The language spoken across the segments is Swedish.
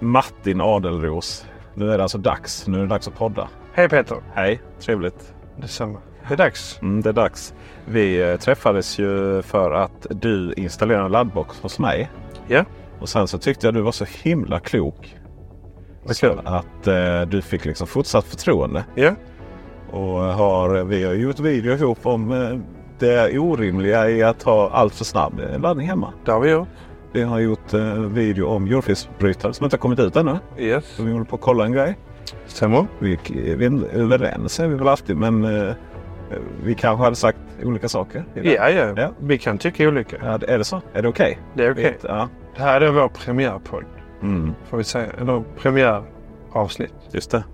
Martin Adelros. Nu är det alltså dags. Nu är det dags att podda. Hej Peter! Hej, trevligt. Detsamma. Det är dags. Mm, det är dags. Vi eh, träffades ju för att du installerade en laddbox hos mig. Ja. Och sen så tyckte jag du var så himla klok. Vad Så kul. att eh, du fick liksom fortsatt förtroende. Ja. Och har, vi har gjort video ihop om eh, det orimliga i att ha allt för snabb eh, laddning hemma. Det har vi gjort. Vi har gjort eh, video om jordfelsbrytare som inte har kommit ut ännu. Yes. Så vi håller på att kolla en grej. Stämmer. Vi, vi är överens är vi väl alltid men eh, vi kanske hade sagt olika saker. Ja, ja, Ja. Vi kan tycka olika. Ja, är det så? Är det okej? Det är okej. Ja. Det här är vår premiärpodd. Mm, Får vi säga. Eller premiäravsnitt. just det.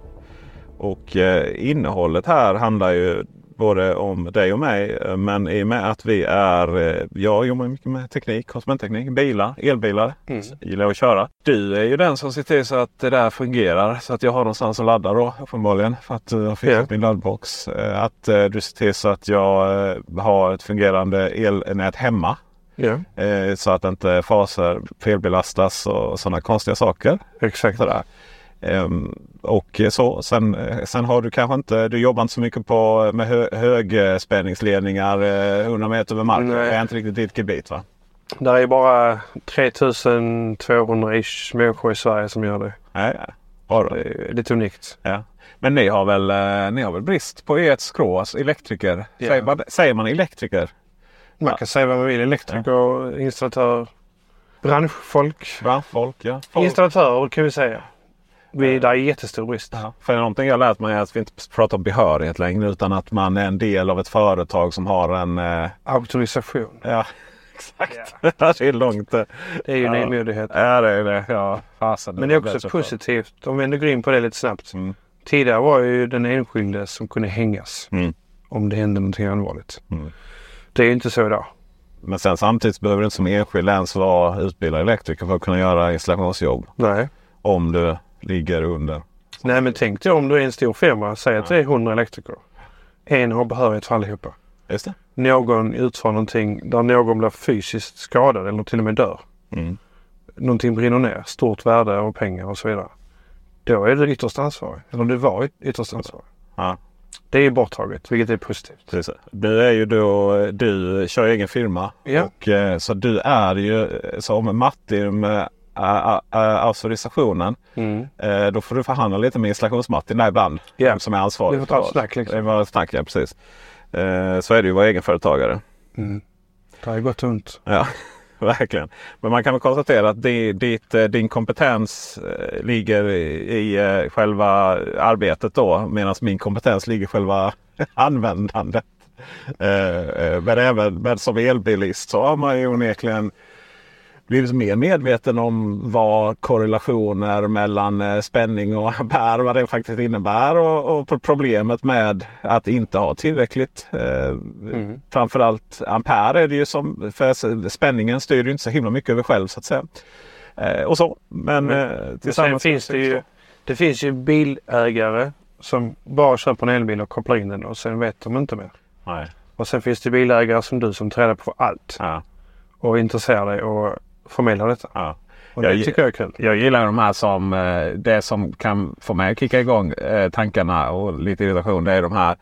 Och eh, innehållet här handlar ju både om dig och mig. eh, Men i och med att vi är, eh, jag jobbar mycket med teknik, konsumentteknik, bilar, elbilar. Mm. Gillar att köra. Du är ju den som ser till så att det där fungerar. Så att jag har någonstans att ladda då uppenbarligen. För att eh, jag fixat Ja. min laddbox. Att du ser till så att jag har ett fungerande elnät hemma. Eh, Så att inte faser felbelastas och sådana konstiga saker. exakt. Sådär. Ehm, och så. Sen, eh, sen har du kanske inte, du jobbar inte så mycket på med hö, högspänningsledningar eh, 100 meter över marken. Det är inte riktigt ditt gebit va? Det är bara 3200-ish människor i Sverige som gör det. Bra då. Det är lite unikt. Ja. Men ni har väl, eh, ni har väl brist på ert skrå, alltså elektriker? Ja. Säger, man, säger man elektriker? Man Ja. kan säga vad man vill. Elektriker, installatör, branschfolk. Branschfolk, ja. Folk. Installatörer kan vi säga. Vi, där är jättestor brist. Ja. För någonting jag lärt mig är att vi inte pratar om behörighet längre utan att man är en del av ett företag som har en... Eh, Auktorisation. ja, exakt. det är långt. Det är ju en Ja. nymodighet. Ja, det är det. Ja, fasen. Men det är också så positivt. Om vi ändå går in på det lite snabbt. Mm. Tidigare var ju den enskilde som kunde hängas. Mm. Om det hände någonting allvarligt. Mm. Det är ju inte så idag. Men sen samtidigt behöver du inte som enskild ens vara utbildad elektriker för att kunna göra installationsjobb. Nej. Om du ligger under. Nej men tänk dig om du är en stor firma. Säg att det är 100 elektriker. En har behörighet för allihopa. Just det. Någon utför någonting där någon blir fysiskt skadad eller till och med dör. Mm. Någonting brinner ner. Stort värde av pengar och så vidare. Då är du ytterst ansvarig. Eller du var yt- ytterst ansvarig. Ja. Det är borttaget vilket är positivt. Precis. Du är ju då, du kör egen firma. Ja. Och, eh, så du är ju eh, som Martin med ä- ä- ä- auktorisationen. Mm. Eh, då får du förhandla lite med installationsmartin där ibland. Ja. Som är ansvarig. Det får ta snack, liksom. Det var snack, ja precis. Eh, så är det ju att vara egenföretagare. Mm. Det har gått ont. Ja, verkligen. Men man kan väl konstatera att ditt, eh, din kompetens ligger i, själva arbetet då. Medan min kompetens ligger i själva användandet. Men även men som elbilist så har man ju onekligen blivit mer medveten om vad korrelationer mellan eh, spänning och ampere, vad det faktiskt innebär. Och, och problemet med att inte ha tillräckligt. Eh, Mm. Framförallt ampere är det ju som, för spänningen styr ju inte så himla mycket över själv så att säga. Eh, och så. Men, eh, Men sen tillsammans finns det ju, det finns ju bilägare som bara köper en elbil och kopplar in den och sen vet de inte mer. Nej. Och sen finns det bilägare som du som träder på allt Ja, och intresserar dig och förmedlar detta. ja. Och Jag det tycker jag är kul. Jag gillar de här som eh, det som kan få mig att kicka igång eh, tankarna och lite irritation. Det är de här.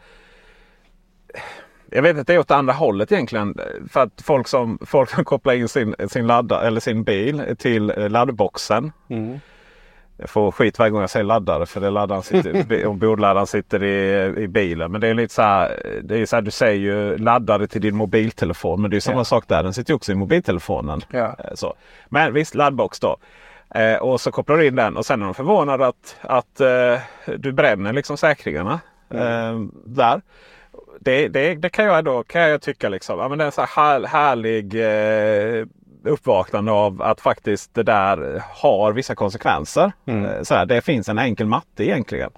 Jag vet att det är åt andra hållet egentligen. För att folk som, folk som kopplar in sin, sin, ladda, eller sin bil till eh, laddboxen. Mm. Jag får skit varje gång jag säger laddare för det laddaren sitter, och bordladdaren sitter i, i bilen. Men det är lite så här, det är så här, du säger ju laddare till din mobiltelefon. Men det är samma Ja. sak där. Den sitter ju också i mobiltelefonen. Ja. Eh, Så. Men visst, laddbox då. Eh, och så kopplar du in den och sen är de förvånade att, att eh, du bränner liksom säkringarna. Eh, där. Det, det, det kan jag då kan jag tycka liksom. Ja, men det är en så här här- härlig eh, uppvaknande av att faktiskt det där har vissa konsekvenser. Mm. Eh, så här, det finns en enkel matte egentligen.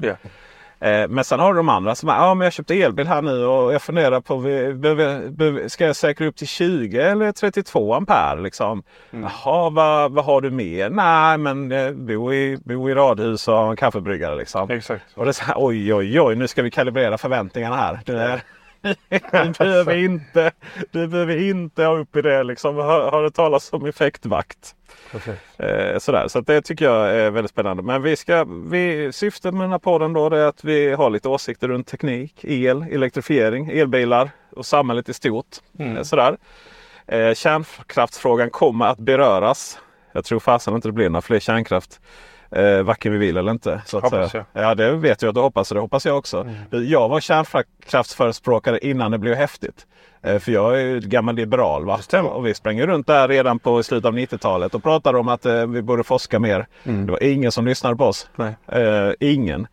Eh, men sen har du de andra som är, ja men jag köpte elbil här nu och jag funderar på, ska jag säkra upp till 20 eller 32 ampere? Liksom. Mm. Jaha, vad, vad har du mer? Nej, men eh, bo i, bo i radhus och en kaffebryggare liksom. Exakt. Och det är så här, oj, oj, oj, nu ska vi kalibrera förväntningarna här. Det är, du, behöver inte, du behöver inte ha upp i det liksom. Har, har det talats om effektvakt. Eh, sådär. Så det tycker jag är väldigt spännande. Men vi ska, vi, syftet med den här podden då är att vi har lite åsikter runt teknik, el, elektrifiering, elbilar och samhället i stort. Mm. Eh, sådär. Eh, kärnkraftsfrågan kommer att beröras. Jag tror fasen inte det blir några fler kärnkraft. Eh, varken vi vill eller inte. Så Hoppas jag. Ja det vet jag att du hoppas och det hoppas jag också. Mm. Jag var kärnkraftsförespråkare innan det blev häftigt. Eh, För jag är ju gammal liberal. Va? Och vi sprang runt där redan på slutet av 90-talet och pratade om att eh, vi borde forska mer. Mm. Det var ingen som lyssnade på oss. Eh, ingen.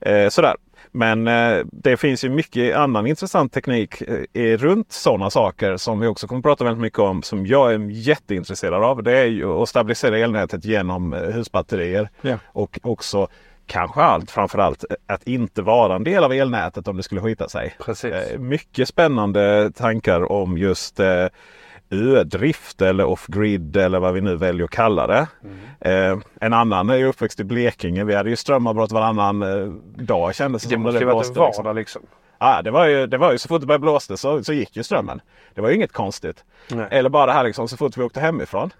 Eh, sådär. Men eh, det finns ju mycket annan intressant teknik eh, runt sådana saker som vi också kommer att prata väldigt mycket om. Som jag är jätteintresserad av. Det är ju att stabilisera elnätet genom eh, husbatterier. Ja. Och också kanske allt, framförallt att inte vara en del av elnätet om det skulle skita sig. Precis. Mycket spännande tankar om just ödrift eller off-grid eller vad vi nu väljer att kalla det. Eh, en annan är ju uppväxt i Blekinge. Vi hade ju strömavbrott varannan eh, dag kändes det Det som. måste när ju varit en liksom. vardag liksom. Ja, det, var ju, det var ju så fort det började blåste så, så gick ju strömmen. Det var ju inget konstigt. Nej. Eller bara det här liksom så fort vi åkte hemifrån.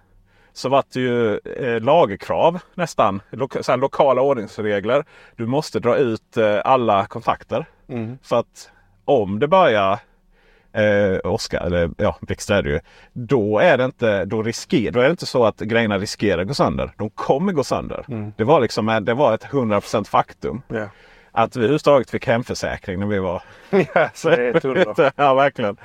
Så var det ju eh, lagerkrav nästan. Loka, så lokala ordningsregler. Du måste dra ut eh, alla kontakter. Mm. För att om det börjar eh, åska, eller ja, blixtra är det ju. Då är det inte, då risker, då är det inte så att grejerna riskerar att gå sönder. De kommer gå sönder. Mm. Det var liksom det var ett 100% faktum. Ja. Att vi överhuvudtaget fick hemförsäkring när vi var ja, det är under. ja, verkligen.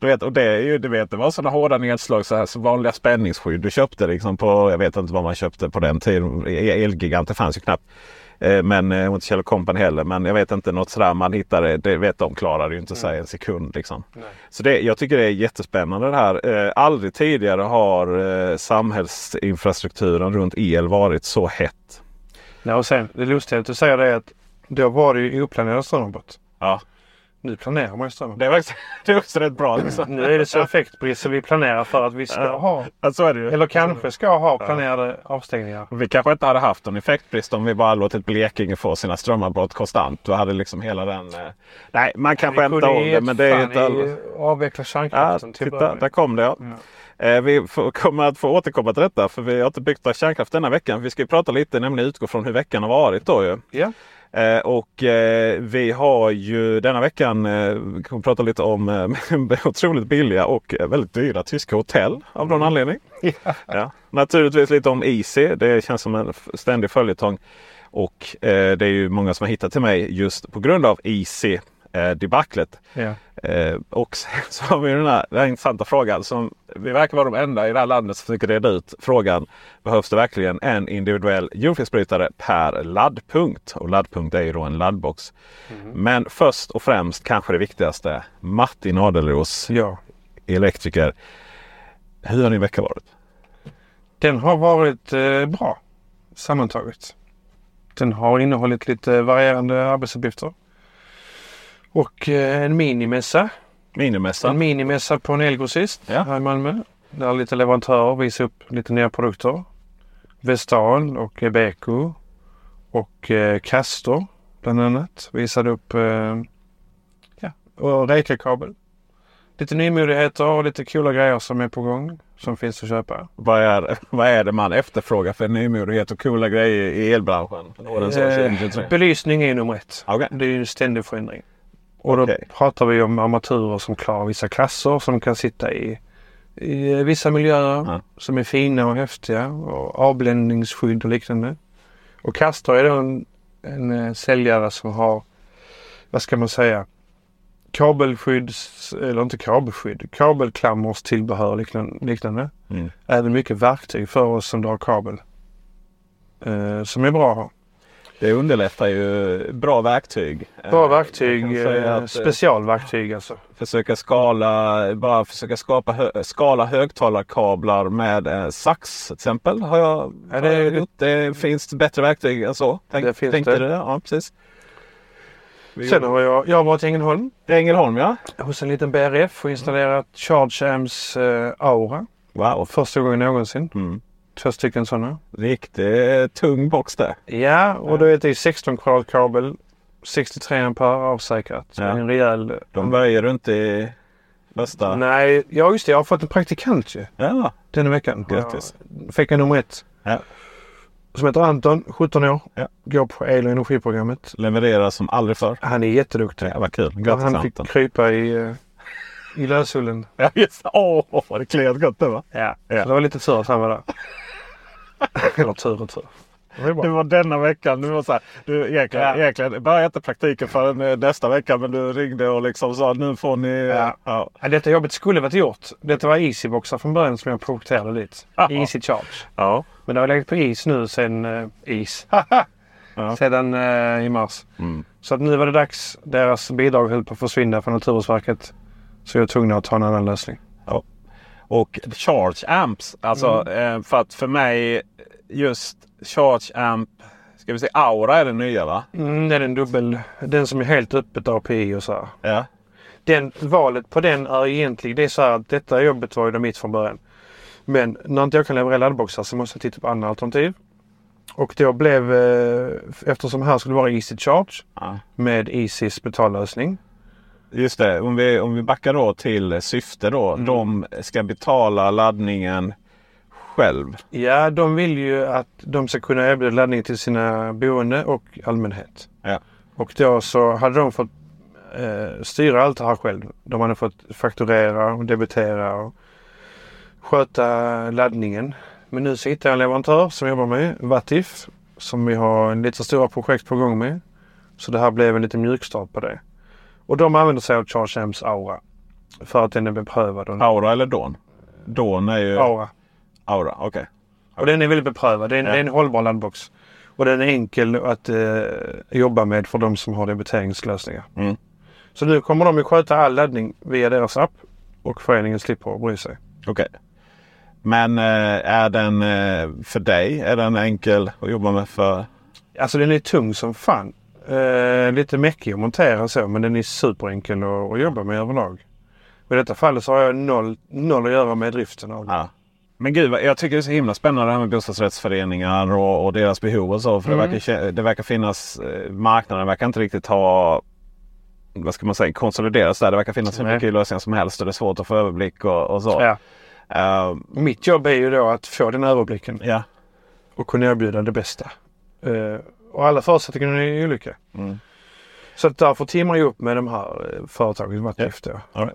Du vet, och det, är ju, du vet, det var sådana hårda nedslag, så här, så vanliga spänningsskydd. Du köpte liksom på, jag vet inte vad man köpte på den tiden. Elgiganter fanns ju knappt. Eh, Men eh, inte Kjell Company heller. Men jag vet inte något sådär man hittade. Det vet de klarade ju inte sig en sekund. Liksom. Nej. Så det, jag tycker det är jättespännande det här. Eh, aldrig tidigare har eh, samhällsinfrastrukturen runt el varit så hett. Nej, och sen det lustiga att du säger det är att då var det ju oplanerat strömavbrott. Ja, Nu planerar man ju strömavbrott. det är, också, det är också rätt bra. Liksom. Nu är det så effektbrist så vi planerar för att vi ska Ja. ha, Ja, så är det ju. eller kanske ska ha planerade avstängningar. Vi kanske inte hade haft någon effektbrist om vi bara låtit Blekinge få sina strömavbrott konstant. Då hade liksom hela den... Eh... Nej, man kan skämta om det men det är inte i avveckla Ja, kärnkraften till titta, början. där kom det ja. Ja. Eh, vi får, kommer att få återkomma till detta för vi har inte byggt kärnkraft denna veckan. Vi ska ju prata lite, nämligen utgå från hur veckan har varit då ju. Ja. Eh, och eh, vi har ju denna veckan eh, kommer prata lite om eh, otroligt billiga och eh, väldigt dyra tyska hotell av någon anledning. Ja. Naturligtvis lite om Easy. Det känns som en ständig följetong. Och det är ju många som har hittat till mig just på grund av Easy eh, debaclet. Ja. Eh, och sen så har vi den här, den här intressanta frågan som vi verkar vara de enda i det här landet som försöker reda ut frågan. Behövs det verkligen en individuell hjulfelsbrytare per laddpunkt? Och laddpunkt är ju då en laddbox. Men först och främst kanske det viktigaste. Martin Adelros, ja. elektriker. Hur har din vecka varit? Den har varit eh, bra sammantaget. Den har innehållit lite varierande arbetsuppgifter. Och eh, en minimässa. Minimässa? En minimässa på en elgrossist Ja. här i Malmö. Där lite leverantörer visar upp lite nya produkter. Vestal och Beko och eh, Castor bland annat visade upp eh, ja, och Reika-kabel. Lite nymodigheter och lite coola grejer som är på gång som finns att köpa. Vad, är, vad är det man efterfrågar för nymodighet och coola grejer i elbranschen? Eh, 2023? belysning är nummer ett. Okej. Det är ju en ständig förändring. Och då Okej. pratar vi om armaturer som klarar vissa klasser som kan sitta i, i vissa miljöer Ja. som är fina och häftiga och avbländningsskydd och liknande. Och Castor är då en, en eh, säljare som har, vad ska man säga, kabelskydd, eller inte kabelskydd, kabelklammers tillbehör liknande. liknande. Mm. Även mycket verktyg för oss som drar kabel. Eh, som är bra att ha. Det underlättar ju bra verktyg. Bra Eh, verktyg, eh, att, eh, specialverktyg alltså. Försöka skala, bara försöka skapa hö, skala högtalarkablar med eh, sax till exempel. Har jag, Ja, det- har jag gjort. Det finns bättre verktyg än så. Tänk, Det finns tänkte det. du Ja, precis. Vi Sen har jag, jag har varit i Ängelholm Ängelholm ja. hos en liten BRF och installerat Charge Amps eh, Aura. Wow. Första gången någonsin. Mm. Två stycken sådana. Riktigt tung box det. Ja, och då är det 16 kvadrat kabel 63 ampere avsäkrat. Ja. En rejäl... De böjer du inte i bästa... Nej, ja just det. Jag har fått en praktikant ju. Ja, Denna veckan. Grattis. Jag fick en nummer ett. Ja. Som heter Anton, 17 år. Ja. Går på el och energiprogrammet. levererar som aldrig förr. Han är jätteduktig. Ja, vad kul. Grattis han fick Anton. krypa i, eh, i lösullen. Ja, just det. Åh, vad det kliade gott det va? Ja. Ja. Så det var lite tur att han var där. Eller tur och tur. Det var Det bra. var denna veckan. Du var så här, du egentligen, Ja. egentligen började inte praktiken förrän eh, nästa vecka. Men du ringde och liksom sa nu får ni... Ja. ja. Ja, detta jobbet skulle varit gjort. Detta var Easyboxar från början som jag projekterade dit. Jaha. Easy Charge. ja. Men det har legat på is nu sen eh, is. Ja. Sedan eh, i mars. Mm. Så att nu var det dags. Deras bidrag höll på att försvinna från Naturvårdsverket. Så jag är tvungen att ta en annan lösning. Och charge amps. Alltså Mm. eh, för att för mig just charge amp. Ska vi säga aura är det nya va? Mm, det är en dubbel. Den som är helt öppet API och så här. Ja. Den, valet på den är egentligen, det är så här att detta jobbet var ju mitt från början. Men när inte jag kan leverera laddboxar så måste jag titta på andra alternativ. Och då blev, eh, eftersom här skulle vara Easy Charge ja. med Easys betallösning. Just det. Om vi, om vi backar då till syfte då. Mm. De ska betala laddningen själv. Ja, de vill ju att de ska kunna erbjuda laddning till sina boende och allmänhet. Ja. Och då så hade de fått eh, styra allt det här själv. De hade fått fakturera och debitera och sköta laddningen. Men nu så hittar jag en leverantör som jobbar med Vatif. Som vi har en lite stora projekt på gång med. Så det här blev en liten mjukstart på det. Och de använder sig av Charge Amps Aura. För att den är beprövad. Och Aura eller Dawn? Dawn är ju Aura. Aura. Okej. Och den är väldigt beprövad. Det är en, Ja. det är en hållbar laddbox. Och den är enkel att eh, jobba med för de som har debiteringslösningar. Mm. Så nu kommer de att sköta all laddning via deras app. Och föreningen slipper att bry sig. Okej. Men eh, är den eh, för dig? Är den enkel att jobba med för? Alltså den är tung som fan. Eh, lite mäckig att montera så men den är superenkel att, att jobba med överlag. I detta fallet så har jag noll, noll att göra med driften av den. Ja. Men gud, jag tycker det är så himla spännande det här med bostadsrättsföreningar och, och deras behov och så. För Mm. det, verkar, det verkar finnas, eh, marknaden verkar inte riktigt ha, vad ska man säga, konsolideras där. Det verkar finnas hur mycket lösningar som helst och det är svårt att få överblick och, och så. Ja. Eh, Mitt jobb är ju då att få den överblicken ja. och kunna erbjuda det bästa. Eh, och alla förutsättningar är olika. Mm. Så att därför teamar jag upp med de här eh, företagen Vattgift. Ja. All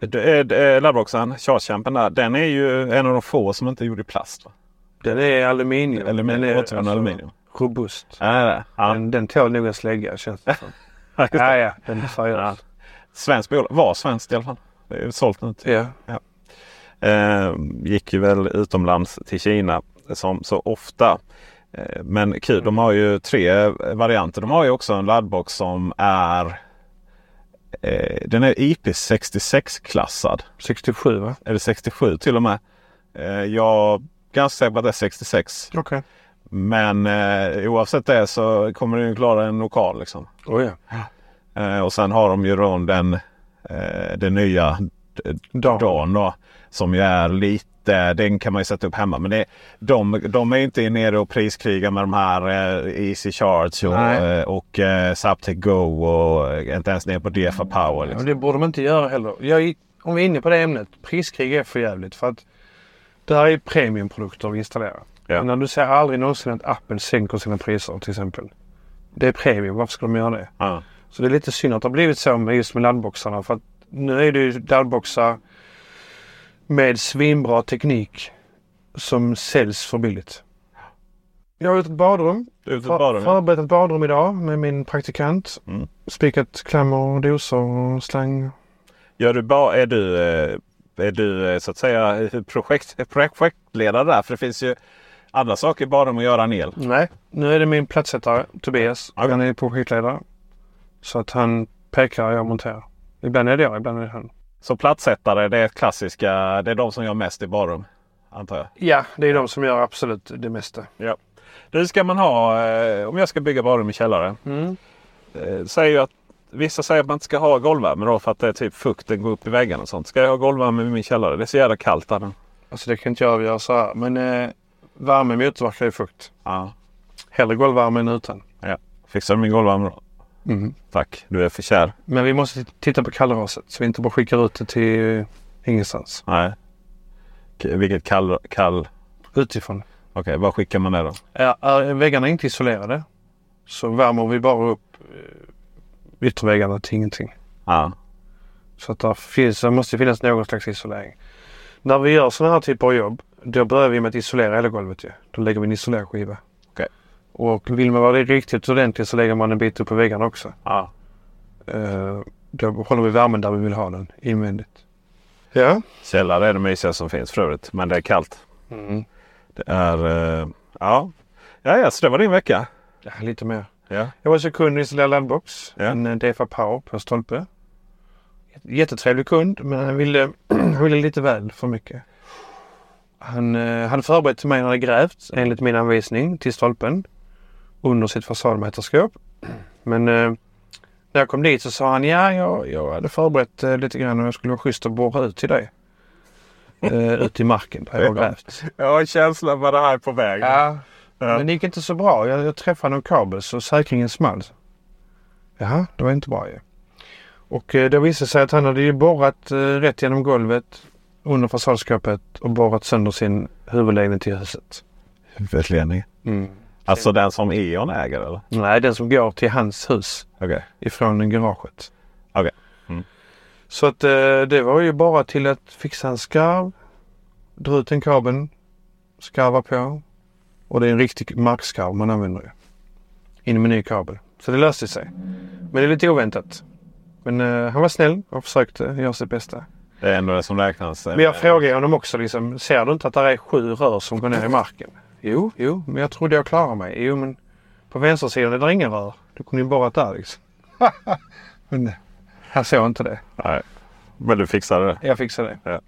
right. Eh, eh, Laddboxen, Chargechampen där, den är ju en av de få som inte är gjord i plast. Va? Den är aluminium. Eller den är återvunnet aluminium. robust. Ja. Ja. Den, den tål nog en slägga känns det som. Ja, ja, den är seriös. Ja. Svenskt bolag. Var svenskt i alla fall. Det är ju sålt nu. Ja. Eh, gick ju väl utomlands till Kina som så ofta. Eh, men kul, de har ju tre varianter. De har ju också en laddbox som är eh, Den är IP66 klassad. 67 va? Är det 67 till och med? Eh, jag är ganska säker på att det är 66. Okej. Men eh, oavsett det så kommer den klara en lokal. Liksom. Oh, ja. Eh, och sen har de ju då den, eh, den nya Dawn. Dawn då. Som ju är lite, den kan man ju sätta upp hemma. Men det, de, de är ju inte nere och priskrigar med de här eh, Easy Charge och, Nej. eh, och eh, Zaptec Go och eh, inte ens ner på DFA Power. Ja, Liksom. det borde man inte göra heller. Jag, om vi är inne på det ämnet. Priskrig är för jävligt för att det här är premiumprodukter vi installerar. Ja. Men när du ser aldrig någonsin att Apple sänker sina priser till exempel. Det är premium. Varför ska de göra det? Ja. Så det är lite synd att det har blivit så med just med laddboxarna. För att nu är det ju laddboxar med svinbra teknik som säljs för billigt. Jag har gjort ett badrum. Ute i För, badrummet. förberett ett badrum idag med min praktikant. Mm. Spikat klämmor, dosor och slang. Gör du ba, är du, eh, är du eh, så att säga projekt, projektledare där? För det finns ju andra saker bara med att göra en el. Nej, nu är det min platssättare Tobias. Okej. Han är projektledare. Så att han pekar och jag monterar. Ibland är det jag, ibland är det han. Så platssättare det är klassiska, det är de som gör mest i badrum. Antar jag. Ja, det är de som gör absolut det mesta. Det ska man ha eh, om jag ska bygga badrum i källare. Mm. Eh, säger att Vissa säger att man inte ska ha golvvärme då för att det är typ fukten går upp i väggarna och sånt. Ska jag ha golvvärme i min källare? Det är så jävla kallt där. Alltså det kan inte jag avgöra så här. Men eh, värme motverkar ju fukt. Ja. Hellre golvvärme än utan. Fixar du min golvvärme då? Mm. Tack, du är för kär. Men vi måste titta på kallraset så vi inte bara skickar ut det till eh, ingenstans. Nej. Vilket kall... kall... Utifrån. Okej, vad skickar man det då? Är, är väggarna inte isolerade så värmer vi bara upp eh, ytterväggarna till ingenting. Ja. Så att där, finns, det måste finnas någon slags isolering. När vi gör sådana här typer av jobb då börjar vi med att isolera hela golvet ju. Då lägger vi en isolerskiva. Och vill man vara riktigt ordentlig så lägger man en bit upp på väggarna också. ja. Eh, då håller vi värmen där vi vill ha den invändigt. Ja. Källare är det mysigaste som finns för övrigt. Men det är kallt. Mm. Det är... eh, ja. Ja, ja, så det var din vecka. ja. Lite mer. Ja. Jag var så kund i en lilla laddbox. Ja. En eh, DEFA Power på stolpe. Jättetrevlig kund men han ville, han ville lite väl för mycket. Han eh, hade förberett till mig när han hade grävt enligt min anvisning till stolpen. Under sitt fasadmätarskåp. Men eh, när jag kom dit så sa han ja jag, jag hade förberett eh, lite grann och jag skulle vara schysst att borra ut till dig. Eh, ut i marken där jag har grävt. Jag har känslan vad det här är på väg. Ja, Ja. men det gick inte så bra. Jag, jag träffade någon kabel så säkringen small. Jaha, det var inte bra ju. Och eh, det visade sig att han hade ju borrat eh, rätt genom golvet under fasadskåpet och borrat sönder sin huvudledning till huset. Huvudledning. Alltså den som E.ON äger eller? Nej, den som går till hans hus Okej. ifrån garaget. Okej. Mm. Så att eh, det var ju bara till att fixa en skarv, dra ut den kabeln, skarva på och det är en riktig markskarv man använder ju. In med ny kabel. Så det löste sig. Men det är lite oväntat. Men eh, han var snäll och försökte göra sitt bästa. Det är ändå det som räknas. Men jag frågade honom också liksom, ser du inte att det är sju rör som går ner i marken? Jo, jo, men jag trodde jag klarade mig. Jo, men på vänstersidan är det inga rör. Du kunde ju borrat där liksom. men han såg inte det. Nej. Men du fixade det? Jag fixade det. Ja.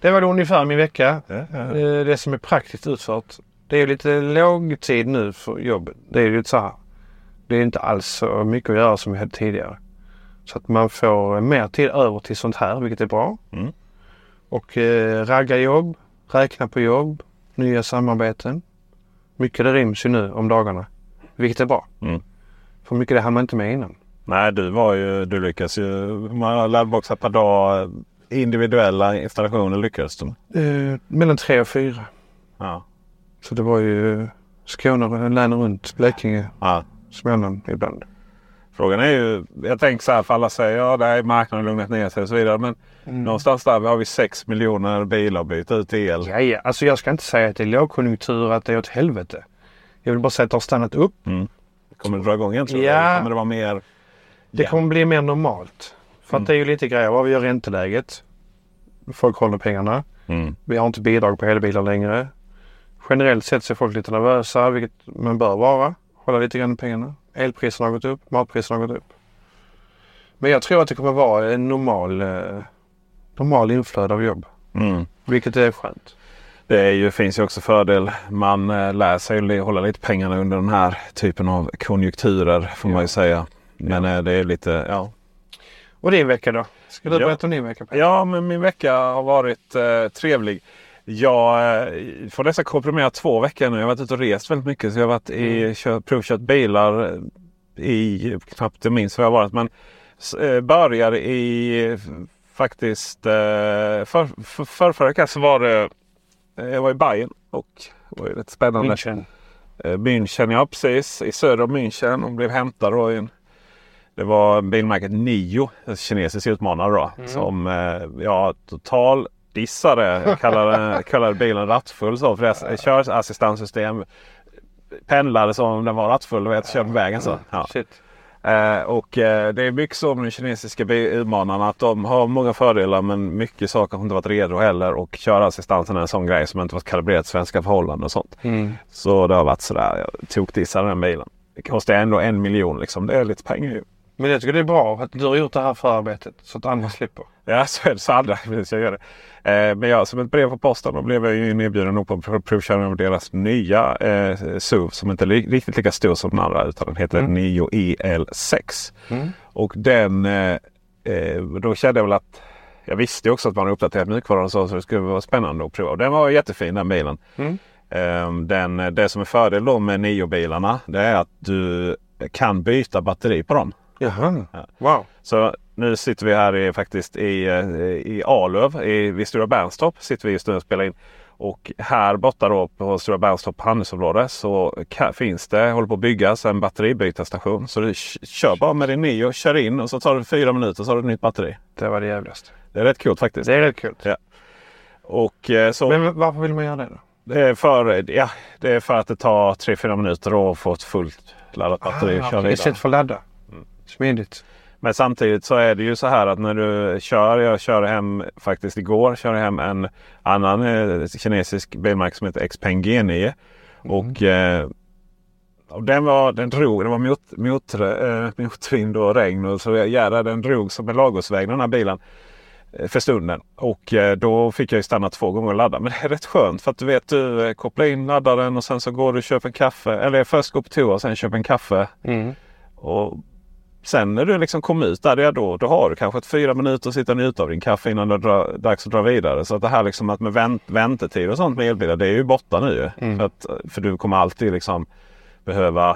Det var ungefär min vecka. Ja, ja. Eh, Det som är praktiskt utfört. Det är lite låg tid nu för jobbet. Det är ju lite så här. Det är inte alls så mycket att göra som vi hade tidigare. Så att man får mer tid över till sånt här, vilket är bra. Mm. Och eh, ragga jobb, räkna på jobb, nya samarbeten. Mycket det ryms ju nu om dagarna. Vilket är bra. Mm. För mycket det hann man inte med innan. Nej, du var ju, du lyckas ju. Många laddboxar per dag, individuella installationer lyckades du? Eh, mellan tre och fyra. Ja. Så det var ju Skåne, länen runt, Blekinge, ja. Småland ibland. Frågan är ju, jag tänker så här för alla säger ja det är marknaden lugnat ner sig och så vidare. Men någonstans där har vi 6 miljoner bilar att byta ut till el. Ja, ja. Alltså jag ska inte säga att det är lågkonjunktur, att det är åt helvete. Jag vill bara säga att det har stannat upp. Kommer det dra igång igen tror du? Ja. Eller Kommer det vara mer? Det Ja. kommer bli mer normalt. För Mm. att det är ju lite grejer. Vad vi gör ränteläget. Folk håller pengarna. Mm. Vi har inte bidrag på elbilar längre. Generellt sett så är folk lite nervösa, vilket man bör vara. Hålla lite grann pengarna. Elpriserna har gått upp, matpriserna har gått upp. Men jag tror att det kommer vara en normal, eh, normal inflöde av jobb. Mm. Vilket är skönt. Det är ju, finns ju också fördel. Man eh, lär sig hålla lite pengarna under den här typen av konjunkturer får man Ja. ju säga. Men eh, det är lite, ja. Och din vecka då? Ska du Ja. berätta om din vecka? Ja, men min vecka har varit eh, trevlig. Jag får nästan komprimera två veckor nu. Jag har varit ute och rest väldigt mycket. Så jag har varit i, kört, provkört bilar eh, i, knappt jag minns var jag varit. Men eh, började i faktiskt, eh, för, för, för förra veckan så var det, jag var i Bayern och det var ju rätt spännande. München. München, ja precis. I söder om München och blev hämtad då i en det var bilmärket Nio, en kinesisk utmanare då. Som eh, ja, total dissade. Kallade, kallade bilen rattfull så. För det körassistanssystem pendlade som om den var rattfull. Vet, körde på vägen så. Ja. Eh, och eh, det är mycket så med de kinesiska bi- utmanarna att de har många fördelar men mycket saker har inte varit redo heller. Och körassistansen är en sån grej som inte varit kalibrerat till svenska förhållanden och sånt. Mm. Så det har varit sådär. Jag tokdissade den bilen. Det kostar ändå en miljon liksom. Det är lite pengar ju. Men jag tycker det är bra att du har gjort det här förarbetet så att andra slipper. Ja, så är det. Så andra vill jag göra det. Eh, men jag, som ett brev på posten då blev jag ju nog på prov- provkörning av deras nya eh, SUV som inte är li- riktigt lika stor som den andra utan den heter Mm. Nio EL6. Mm. Och den, eh, eh, då kände jag väl att jag visste också att man har uppdaterat mjukvaran och så, så det skulle vara spännande att prova. Och Den var jättefin den bilen. Mm. Eh, Den, det som är fördel då med Nio-bilarna det är att du kan byta batteri på dem. Jaha. Ja. Wow. Så nu sitter vi här i, faktiskt i, eh, i Arlöv i, vid Stora Bernstorp. Sitter vi just nu och spelar in. Och här borta då på Stora Bernstorp handelsområde så finns det, håller på att byggas en batteribytarstation. Så du kör bara med din Nio, kör in och så tar det fyra minuter så har du ett nytt batteri. Det var det jävligaste. Det är rätt coolt faktiskt. Det är rätt kul. Och eh, så Men varför vill man göra det då? det, är för, ja, det är för att det tar 3-4 minuter att få ett fullt laddat batteri. Ah, vidare. Istället för att ladda. Smidigt. Men samtidigt så är det ju så här att när du kör. Jag körde hem faktiskt igår. Körde hem en annan eh, kinesisk bilmärke som heter Xpeng G9. Och, eh, och den, var, den drog. Det var mot, mot, eh, motvind och regn. Och så jädrar den drog som en ladugårdsväg den här bilen. För stunden. Och då fick jag ju stanna två gånger och ladda. Men det är rätt skönt för att du vet du kopplar in laddaren och sen så går du och köper en kaffe. Eller först går på toa och sen köper en kaffe. Mm. Och sen när du liksom kom ut där, då, då har du kanske ett fyra minuter att sitta och njuta av din kaffe innan det är dags att dra vidare. Så att det här liksom att med vänt, väntetid och sånt med elbilar, det är ju borta nu. Mm. För, att, för du kommer alltid liksom behöva,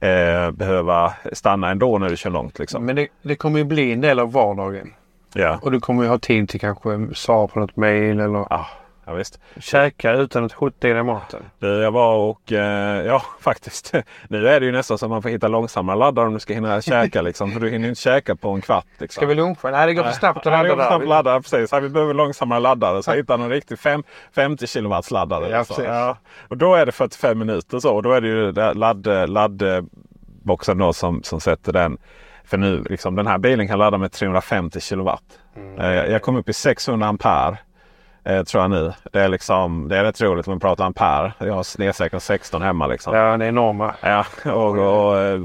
eh, behöva stanna ändå när du kör långt. Liksom. Men det, det kommer ju bli en del av vardagen. Ja. Och du kommer ju ha tid till kanske svar på något mejl eller Ja, ja, visst. käka utan att skjuta i dig maten. Du, jag var och eh, ja faktiskt. Nu är det ju nästan så att man får hitta långsammare laddare om du ska hinna käka liksom. För du hinner ju inte käka på en kvart. Liksom. Ska vi luncha? Nej, det går för snabbt att Ja, det ladda går för snabbt ladda. Precis. Ja, vi behöver långsammare laddare. Så hitta någon riktig fem, 50 kilowatts laddare. Ja, alltså. precis. ja. Och då är det 45 minuter så. Och då är det ju ladd, laddboxen då som, som sätter den. För nu liksom den här bilen kan ladda med 350 kilowatt. Mm. Eh, Jag kom upp i 600 ampere. Eh, tror jag nu. Det är liksom det är rätt roligt när man pratar ampere. Jag har snedsäkrat 16 hemma liksom. Ja, det är enorma. Ja, och, och, eh,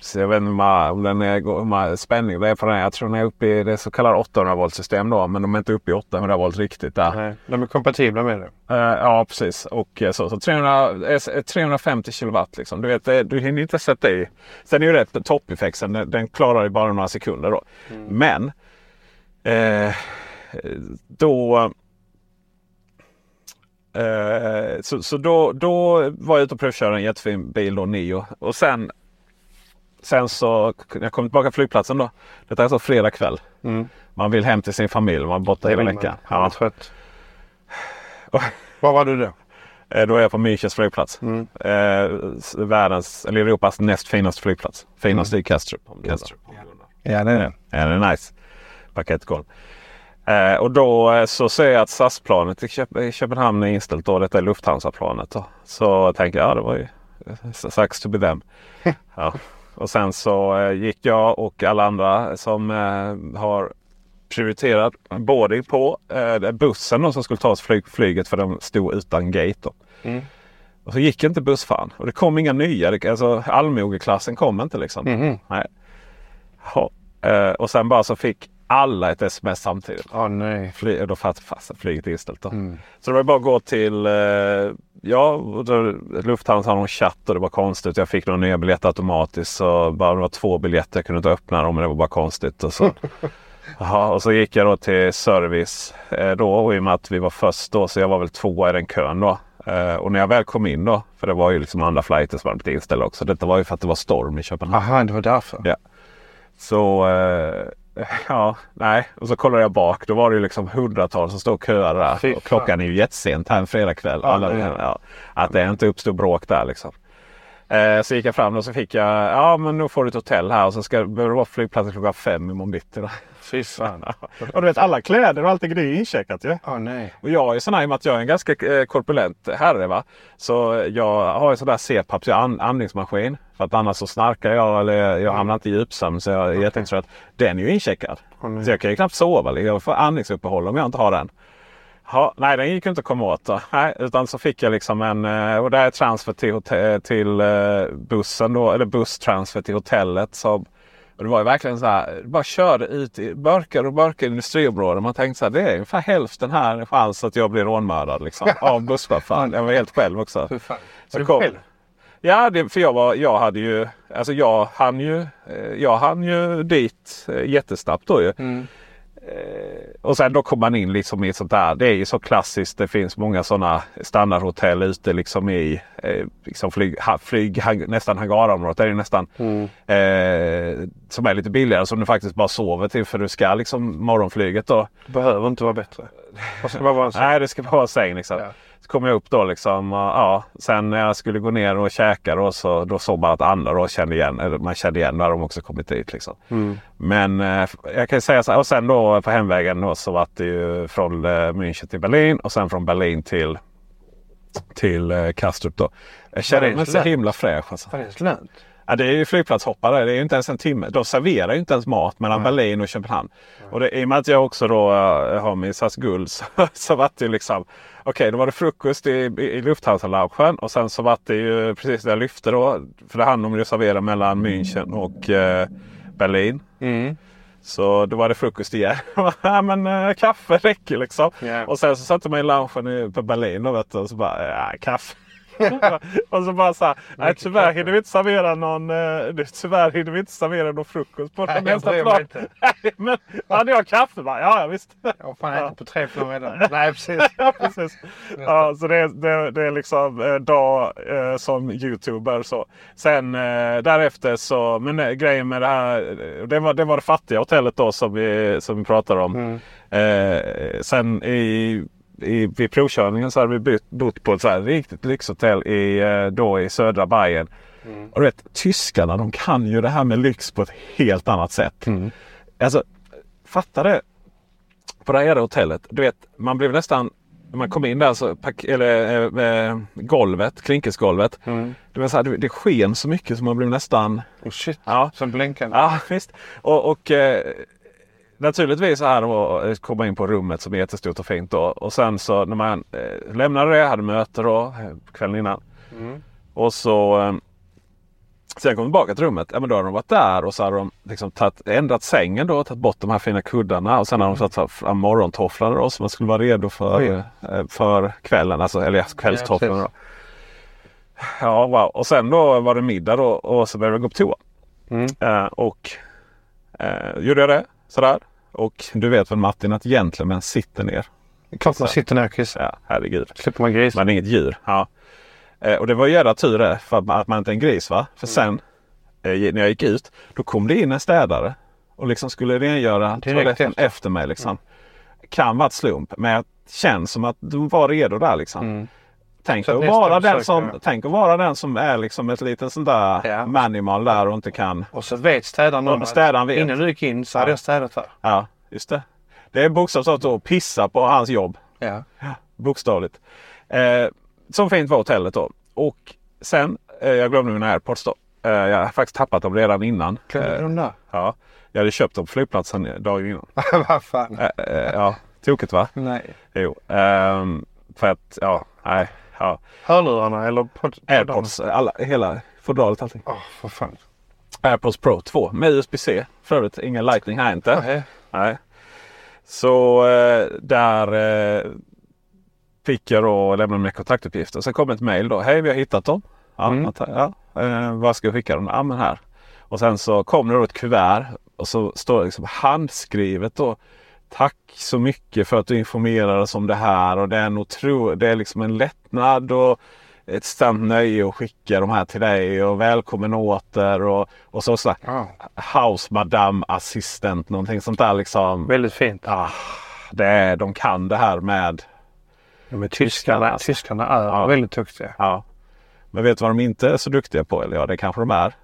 så jag vet inte om den är, hur ma- spänning det är på den. Jag tror den är uppe i det så kallade 800 volt system då. Men de är inte uppe i 800 volt riktigt där. Nej, de är kompatibla med det. Eh, ja, precis. Och eh, så, så 300, eh, 350 kilowatt liksom. Du vet, du hinner inte sätta i. Sen är ju det toppeffekten. Den, den klarar ju bara några sekunder då. Men eh, då Eh, så så då, då var jag ute och provkörde en jättefin bil då, Nio. Och sen, sen så när jag kom tillbaka till flygplatsen då. Detta är alltså fredag kväll. Mm. Man vill hem till sin familj. Man är borta hela veckan. Ja. Ja. trött. Var var du då? Eh, Då är jag på Münchens flygplats. Mm. Eh, världens, eller Europas näst finaste flygplats. Finast är Kastrup. du undrar. Ja, det är det. Ja, det är nice. Parkettgolv. Eh, och då eh, så ser jag att SAS-planet i, Köp- i Köpenhamn är inställt. Då. Detta är Lufthansa-planet. Då. Så tänker jag, ja det var ju eh, sucks to be them. ja. Och sen så eh, gick jag och alla andra som eh, har prioriterat boarding på eh, bussen då, som skulle ta oss flyg, flyget för de stod utan gate. Mm. Och så gick inte bussfan. Och det kom inga nya. Det- Alltså, allmogeklassen kom inte liksom. Mhm. Nej. Ja, och sen bara så fick alla ett sms samtidigt. Åh nej. Fly, och då fatt fast flyget är inställt. Då. Mm. Så det var bara att gå till eh, ja, Lufthansa har någon chatt och det var konstigt. Jag fick några nya biljetter automatiskt. Så bara, det var två biljetter. Jag kunde inte öppna dem det var bara konstigt. Och så, Jaha, och så gick jag då till service eh, då och i och med att vi var först då så jag var väl tvåa i den kön då. Eh, och när jag väl kom in då, för det var ju liksom andra flighter som hade blivit inställda också. Detta var ju för att det var storm i Köpenhamn. Aha, det var därför. Ja. Så eh, ja, nej. Och så kollade jag bak. Då var det ju liksom hundratals som stod och köade där. Och klockan är ju jättesent här en fredagkväll. Ja, Alla, ja, att det inte uppstod bråk där liksom. Eh, så gick jag fram och så fick jag, ja men nu får du ett hotell här och så ska, behöver du vara på flygplatsen klockan fem imorgon bitti. Fy fan. och du vet alla kläder och allting är incheckat ju. Åh nej. Och jag är sån här i och med att jag är en ganska eh, korpulent herre. Va? Så jag har ju sån där CPAP, så jag har an- andningsmaskin. För att annars så snarkar jag eller jag hamnar inte i djupsömn så jag är jättetrött. Den är ju incheckad. Nej. Så jag kan ju knappt sova. liksom. Jag får andningsuppehåll om jag inte har den. Ja, nej, den gick inte att komma åt. Då. Nej, utan så fick jag liksom en... eh, Och det är transfer till, till eh, bussen då. Eller busstransfer till hotellet. Så, och det var ju verkligen så här. Bara körde ut i mörkare och mörkare industriområden. Man tänkte så här. Det är ungefär hälften här chans att jag blir rånmördad. Liksom, av busschauffören. Jag var helt själv också. Fy fan. Var du kom- själv? Ja, det, för jag, var, jag hade ju... Alltså jag hann ju, eh, jag hann ju dit jättesnabbt då ju. Mm. Eh, och sen då kommer man in liksom i sånt där. Det är ju så klassiskt. Det finns många sådana standardhotell ute liksom i eh, liksom flyg, ha, flyg hang, nästan hangarområdet. Det är nästan Mm. eh, som är lite billigare som du faktiskt bara sover till för du ska liksom morgonflyget då. Det behöver inte vara bättre. Det ska bara vara en säng. Nej det ska vara en säng liksom. Ja. Kom jag upp då liksom. och, Ja, sen när jag skulle gå ner och käka då så då såg man att andra då kände igen. Eller man kände igen när de också kommit dit liksom. Mm. Men eh, jag kan säga så här. Och sen då på hemvägen då så var det ju från eh, München till Berlin och sen från Berlin till till eh, Kastrup då. Jag kände det mig så himla fräsch. Alltså. Det. Ja, det är ju flygplatshoppare. Det är ju inte ens en timme. De serverar ju inte ens mat mellan Nej. Berlin och Köpenhamn. Och det, i och med att jag också då äh, har min SAS Guld så, så var det ju liksom. Okej, då var det frukost i, i, i Lufthansa-loungen och sen så var det ju precis det jag lyfte då. För det handlar om att servera mellan München och eh, Berlin. Mm. Så då var det frukost igen. ja, men äh, kaffe räcker liksom. Ja. Och sen så satte man i loungen i- på Berlin då, vet och så bara ja, kaffe. och så bara så här, nej Mycket tyvärr hinner vi inte servera någon, eh, tyvärr hinner vi inte servera någon frukost på Nej, den nästa plan. Nej, men hade jag kaffe bara, ja ja visst. Jag har fan ätit på tre plan redan. Nej, precis. ja, precis. Ja, så det, det, det är liksom eh, dag eh, som youtuber. Så. Sen eh, därefter så, men eh, grejen med det här. Det var det, var det fattiga hotellet då som vi, som vi pratar om. Mm. Sen i, i, vid provkörningen så hade vi bytt, bott på ett så här riktigt lyxhotell i, eh, då i södra Bayern. Mm. Och du vet, tyskarna de kan ju det här med lyx på ett helt annat sätt. Mm. Alltså, fatta det. På det här hotellet. Du vet, man blev nästan... När man kom in där så... Pack, eller eh, golvet, klinkersgolvet. Mm. Det, var så här, det, det sken så mycket så man blev nästan... Oh shit. Ja, Som blänkande. Ja, visst. Och, och eh, naturligtvis så här då, eh, komma in på rummet som är jättestort och fint. Då. Och sen så när man eh, lämnade det, hade möte då eh, kvällen innan. Mm. Och så eh, sen kom tillbaka till rummet. Ja, men då hade de varit där och så hade de liksom tagit, ändrat sängen då. Tagit bort de här fina kuddarna. Och sen hade de satt fram morgontofflorna då. Så man skulle vara redo för, Oj. eh, för kvällen. Alltså, eller ja, kvällstofflorna Ja, då. Ja, wow. Och sen då var det middag då och så började vi gå på toa. Mm. Eh, och eh, gjorde jag det sådär. Och du vet väl Martin att gentlemän sitter ner. Klart man sitter ner kissar. Ja, herregud. Slipper man gris. Man är inget djur. Ja. Eh, och det var jävla tur det för att man, att man inte är en gris va. För sen eh, när jag gick ut då kom det in en städare. Och liksom skulle rengöra Direkt toaletten efter. efter. mig liksom. Kan vara ett slump men jag känns som att de var redo där liksom. Mm. Tänk, att vara den som, ja. tänk att vara den som är liksom ett litet sånt där Ja. manimal där och inte kan. Och så vet städaren om städaren vet. innan du gick in så hade Ja. jag städat här. Ja, just det. Det är bokstavligt talat att pissa på hans jobb. Ja. Bokstavligt. Eh, så fint var hotellet då. Och sen, eh, jag glömde mina airpods då. Eh, jag har faktiskt tappat dem redan innan. Glömde du Eh, dem där? ja, jag hade köpt dem på flygplatsen dagen innan. Vad fan. Eh, eh, ja, tokigt va? Nej. Jo. ehm, för att, ja, nej. Ja. Hörlurarna eller pod- Airpods, alla, hela fodralet allting. Åh, för fan. Airpods Pro 2 med USB-C. För övrigt ingen Lightning här inte. Nej. Nej. Så eh, där eh, fick jag då lämna mina kontaktuppgifter. Sen kom ett mail då. Hej vi har hittat dem. Ja, Mm. ja, eh, vad ska jag skicka dem? Ja men här. Och sen så kom det då ett kuvert. Och så står det liksom handskrivet då. Tack så mycket för att du informerade oss om det här. Och det är, en otro, det är liksom en lättnad och ett sant nöje att skicka de här till dig. Och välkommen åter. Och, och så, så Ja. House Madame Assistant. Någonting sånt där liksom. Väldigt fint. Ah, det är, de kan det här med... Ja, men tyskarna, tyskarna är Ja. väldigt duktiga. Ja. Men vet du vad de inte är så duktiga på? Eller ja, det kanske de är.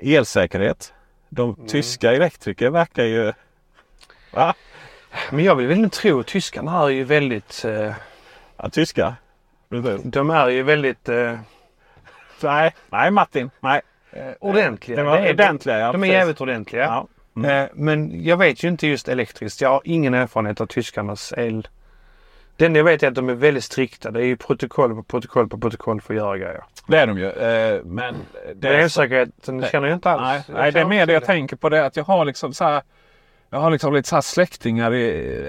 Elsäkerhet. De tyska elektriker verkar ju... Va? Men jag vill väl inte tro tyskarna är ju väldigt... Eh, Ja, tyska. Precis. de är ju väldigt eh, Nej, nej Martin. Nej. eh, ordentliga. Det var är- ordentliga, ja, De är jävligt ordentliga. Ja. Mm. Eh, men jag vet ju inte just elektriskt. Jag har ingen erfarenhet av tyskarnas el. Det enda jag vet är att de är väldigt strikta. Det är ju protokoll på protokoll på protokoll för att göra grejer. Det är de ju. Eh, men det är elsäkerheten känner jag inte alls. Nej, nej det är mer det jag tänker på. det att Jag har liksom så här. Jag har liksom lite så här släktingar.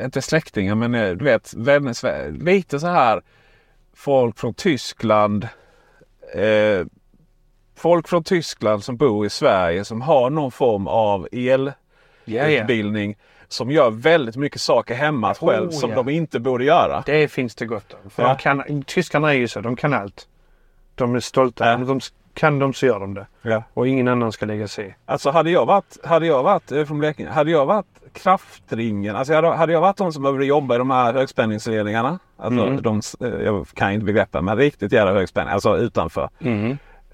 Inte släktingar men eh, du vet vänner. Lite så här. Folk från Tyskland. Eh, folk från Tyskland som bor i Sverige som har någon form av Ja, ja. elutbildning. som gör väldigt mycket saker hemma Oh, själv som ja. de inte borde göra. Det finns det gott om. För Ja. de kan, tyskarna är ju så. De kan allt. De är stolta. Ja. De kan de så gör de det. Ja. Och ingen annan ska lägga sig i. Alltså hade jag varit, hade jag varit eh, från Blekinge, hade jag varit kraftringen, alltså hade, hade jag varit de som behövde jobba i de här högspänningsledningarna. Alltså Mm. de, eh, jag kan inte begreppen, men riktigt jävla högspänning, alltså utanför.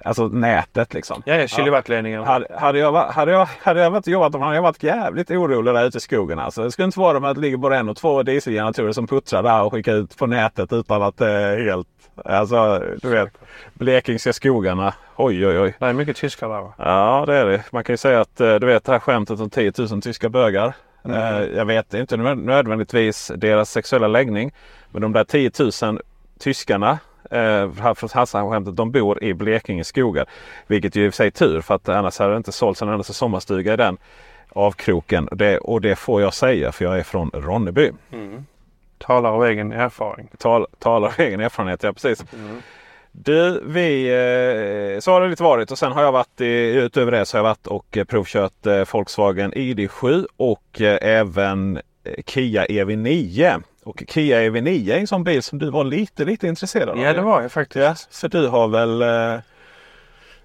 Alltså nätet liksom. Ja, ja, kilowattledningar. Hade, hade, jag, hade, jag, hade jag varit jobbat hade jag varit jävligt orolig där ute i skogen. Alltså. Det skulle inte vara med att det ligger både en och två dieselgeneratorer som puttrar där och skickar ut på nätet utan att det är helt... Alltså du vet, blekingska skogarna. Oj oj oj. Det är mycket tyskar där va? Ja det är det. Man kan ju säga att eh, du vet det här skämtet om 10 000 tyska bögar. Mm. Eh, Jag vet inte nöd- nödvändigtvis deras sexuella läggning. Men de där 10 000 tyskarna eh, Hassan-skämtet, de bor i Blekinge skogar. Vilket ju i och för sig tur för att annars hade det inte sålts en enda sommarstuga i den avkroken. Det, och det får jag säga för jag är från Ronneby. Talar av egen erfaring. Tal, talar av egen erfarenhet, ja precis. Du, vi, eh, så har det lite varit och sen har jag varit i, utöver det så har jag varit och eh, provkört eh, Volkswagen ID7 och eh, även Kia EV9. Och Kia EV9 är en sån bil som du var lite, lite intresserad av. Ja, det var jag faktiskt. Ja, för du har väl... Eh,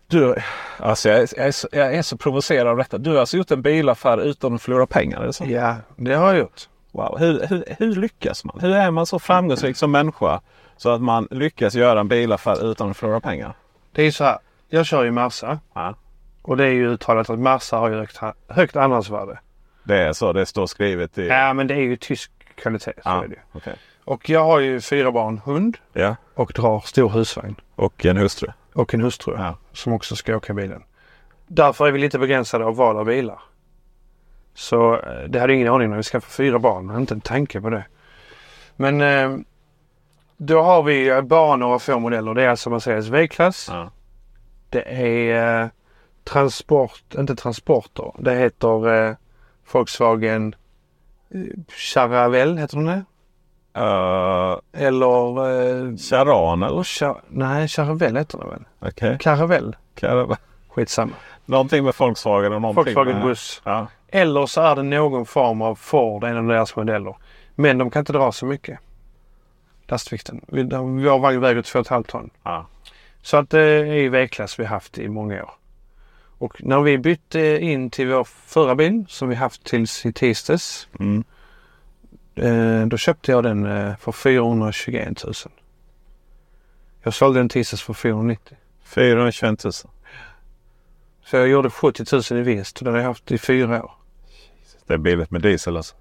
du, alltså jag, är, så, jag är så provocerad av detta. Du har alltså gjort en bilaffär utan att förlora pengar. Det så? Ja, det har jag gjort. Wow. Hur, hur, hur lyckas man? Hur är man så framgångsrik som människa så att man lyckas göra en bilaffär utan att förlora pengar? Det är så här. Jag kör ju Merca. Ja. Och det är ju uttalat att Merca har ju högt, högt andrahandsvärde. Det är så det står skrivet i... Ja, men det är ju tysk kvalitet. Så Ja, är det okej. Och jag har ju fyra barn, hund ja. och drar stor husvagn. Och en hustru. Och en hustru Ja. som också ska åka bilen. Därför är vi lite begränsade av val av bilar. Så eh, det hade jag ingen aning när vi skaffade fyra barn. Jag hade inte en tanke på det. Men eh, då har vi eh, bara några få modeller. Det är alltså Mercedes V-klass. Ja. Det är eh, transport, inte transporter. Det heter eh, Volkswagen Caravelle, heter den det? Uh, Eller... Eh, Charan eller? Cha- nej, Caravelle heter den väl? Okej. Caravelle. Okay. Skitsamma. Någonting med Volkswagen och någonting Volkswagen med... buss. Ja. Eller så är det någon form av Ford, en av deras modeller. Men de kan inte dra så mycket. Lastvikten. Vår vagn väger 2,5 ton. Ja. Så att det är ju V-klass vi haft i många år. Och när vi bytte in till vår förra bil som vi haft tills i tisdags. Mm. Eh, då köpte jag den eh, för 421 000. Jag sålde den tisdags för 490. 421 000. Så jag gjorde 70 000 i vinst och den har jag haft i fyra år. Det är billigt med diesel alltså.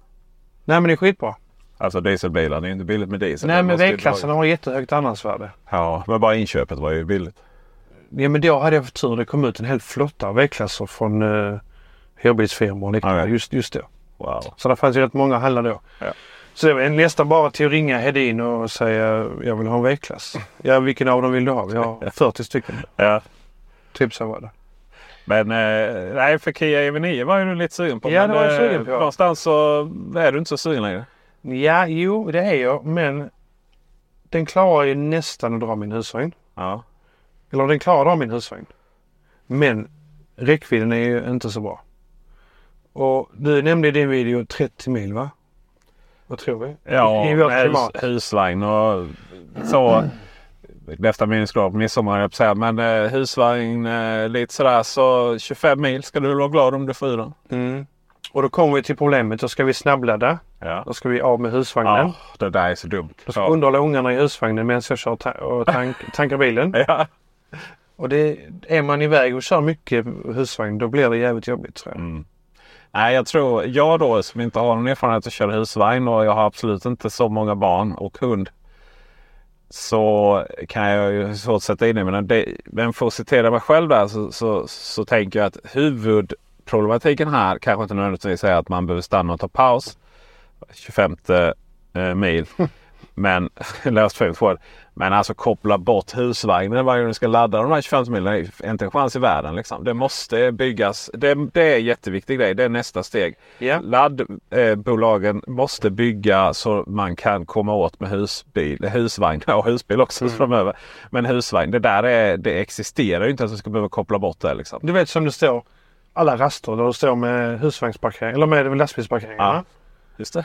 Nej men det är skitbra. Alltså dieselbilar, det är inte billigt med diesel. Nej men V-klassen har jättehögt andrahandsvärde. Ja, men bara inköpet var ju billigt. Ja men då hade jag för tur. Det kom ut en hel flotta av V-klasser från uh, hyrbilsfirmor och liknande ja. just, just då. Wow. Så det fanns ju rätt många handla då. Ja. Så det var nästan bara till att ringa Hedin och säga jag vill ha en V-klass. Ja vilken av dem vill du ha? Vi har 40 stycken. Ja. Typ så var det. Men eh, nej, för Kia EV9 var ju du lite sugen på. Ja, men, det var jag eh, sugen på. Någonstans så är du inte så sugen längre. Ja jo det är jag men den klarar ju nästan att dra min husvagn. Ja. Eller den klarar dra min husvagn. Men räckvidden är ju inte så bra. Och du nämnde i din video 30 mil va? Vad tror vi? Ja, I hus, husvagn och så. Bästa minnesglad på midsommar jag säga. Men eh, husvagn eh, lite sådär så 25 mil ska du vara glad om du får den. Mm. Och då kommer vi till problemet. Då ska vi snabbladda. Ja. Då ska vi av med husvagnen. ja, det där är så dumt. Då ska Ja. underhålla ungarna i husvagnen medan jag kör ta- och tank- tankar bilen. Ja. Och det, är man iväg och kör mycket husvagn då blir det jävligt jobbigt tror jag. Mm. Nej, jag tror jag då som inte har någon erfarenhet att köra husvagn och jag har absolut inte så många barn och hund. Så kan jag ju svårt sätta in det. Men, det, men för att citera mig själv där så, så, så tänker jag att huvudproblematiken här kanske inte nödvändigtvis är att man behöver stanna och ta paus. 25 eh, mil. Men, löst fint ord. Men alltså koppla bort husvagnen varje gång du ska ladda de här 25 milen. Det är inte en chans i världen. Liksom. Det måste byggas. Det, det är en jätteviktig grej. Det är nästa steg. Ja. Laddbolagen måste bygga så man kan komma åt med husbil, husvagn och husbil också Mm. framöver. Men husvagn, det där är, det existerar ju inte att du ska behöva koppla bort det. Liksom. Du vet som det står. alla raster där du står med husvagnsparkering eller med lastbilsparkeringarna. Ja. Just det.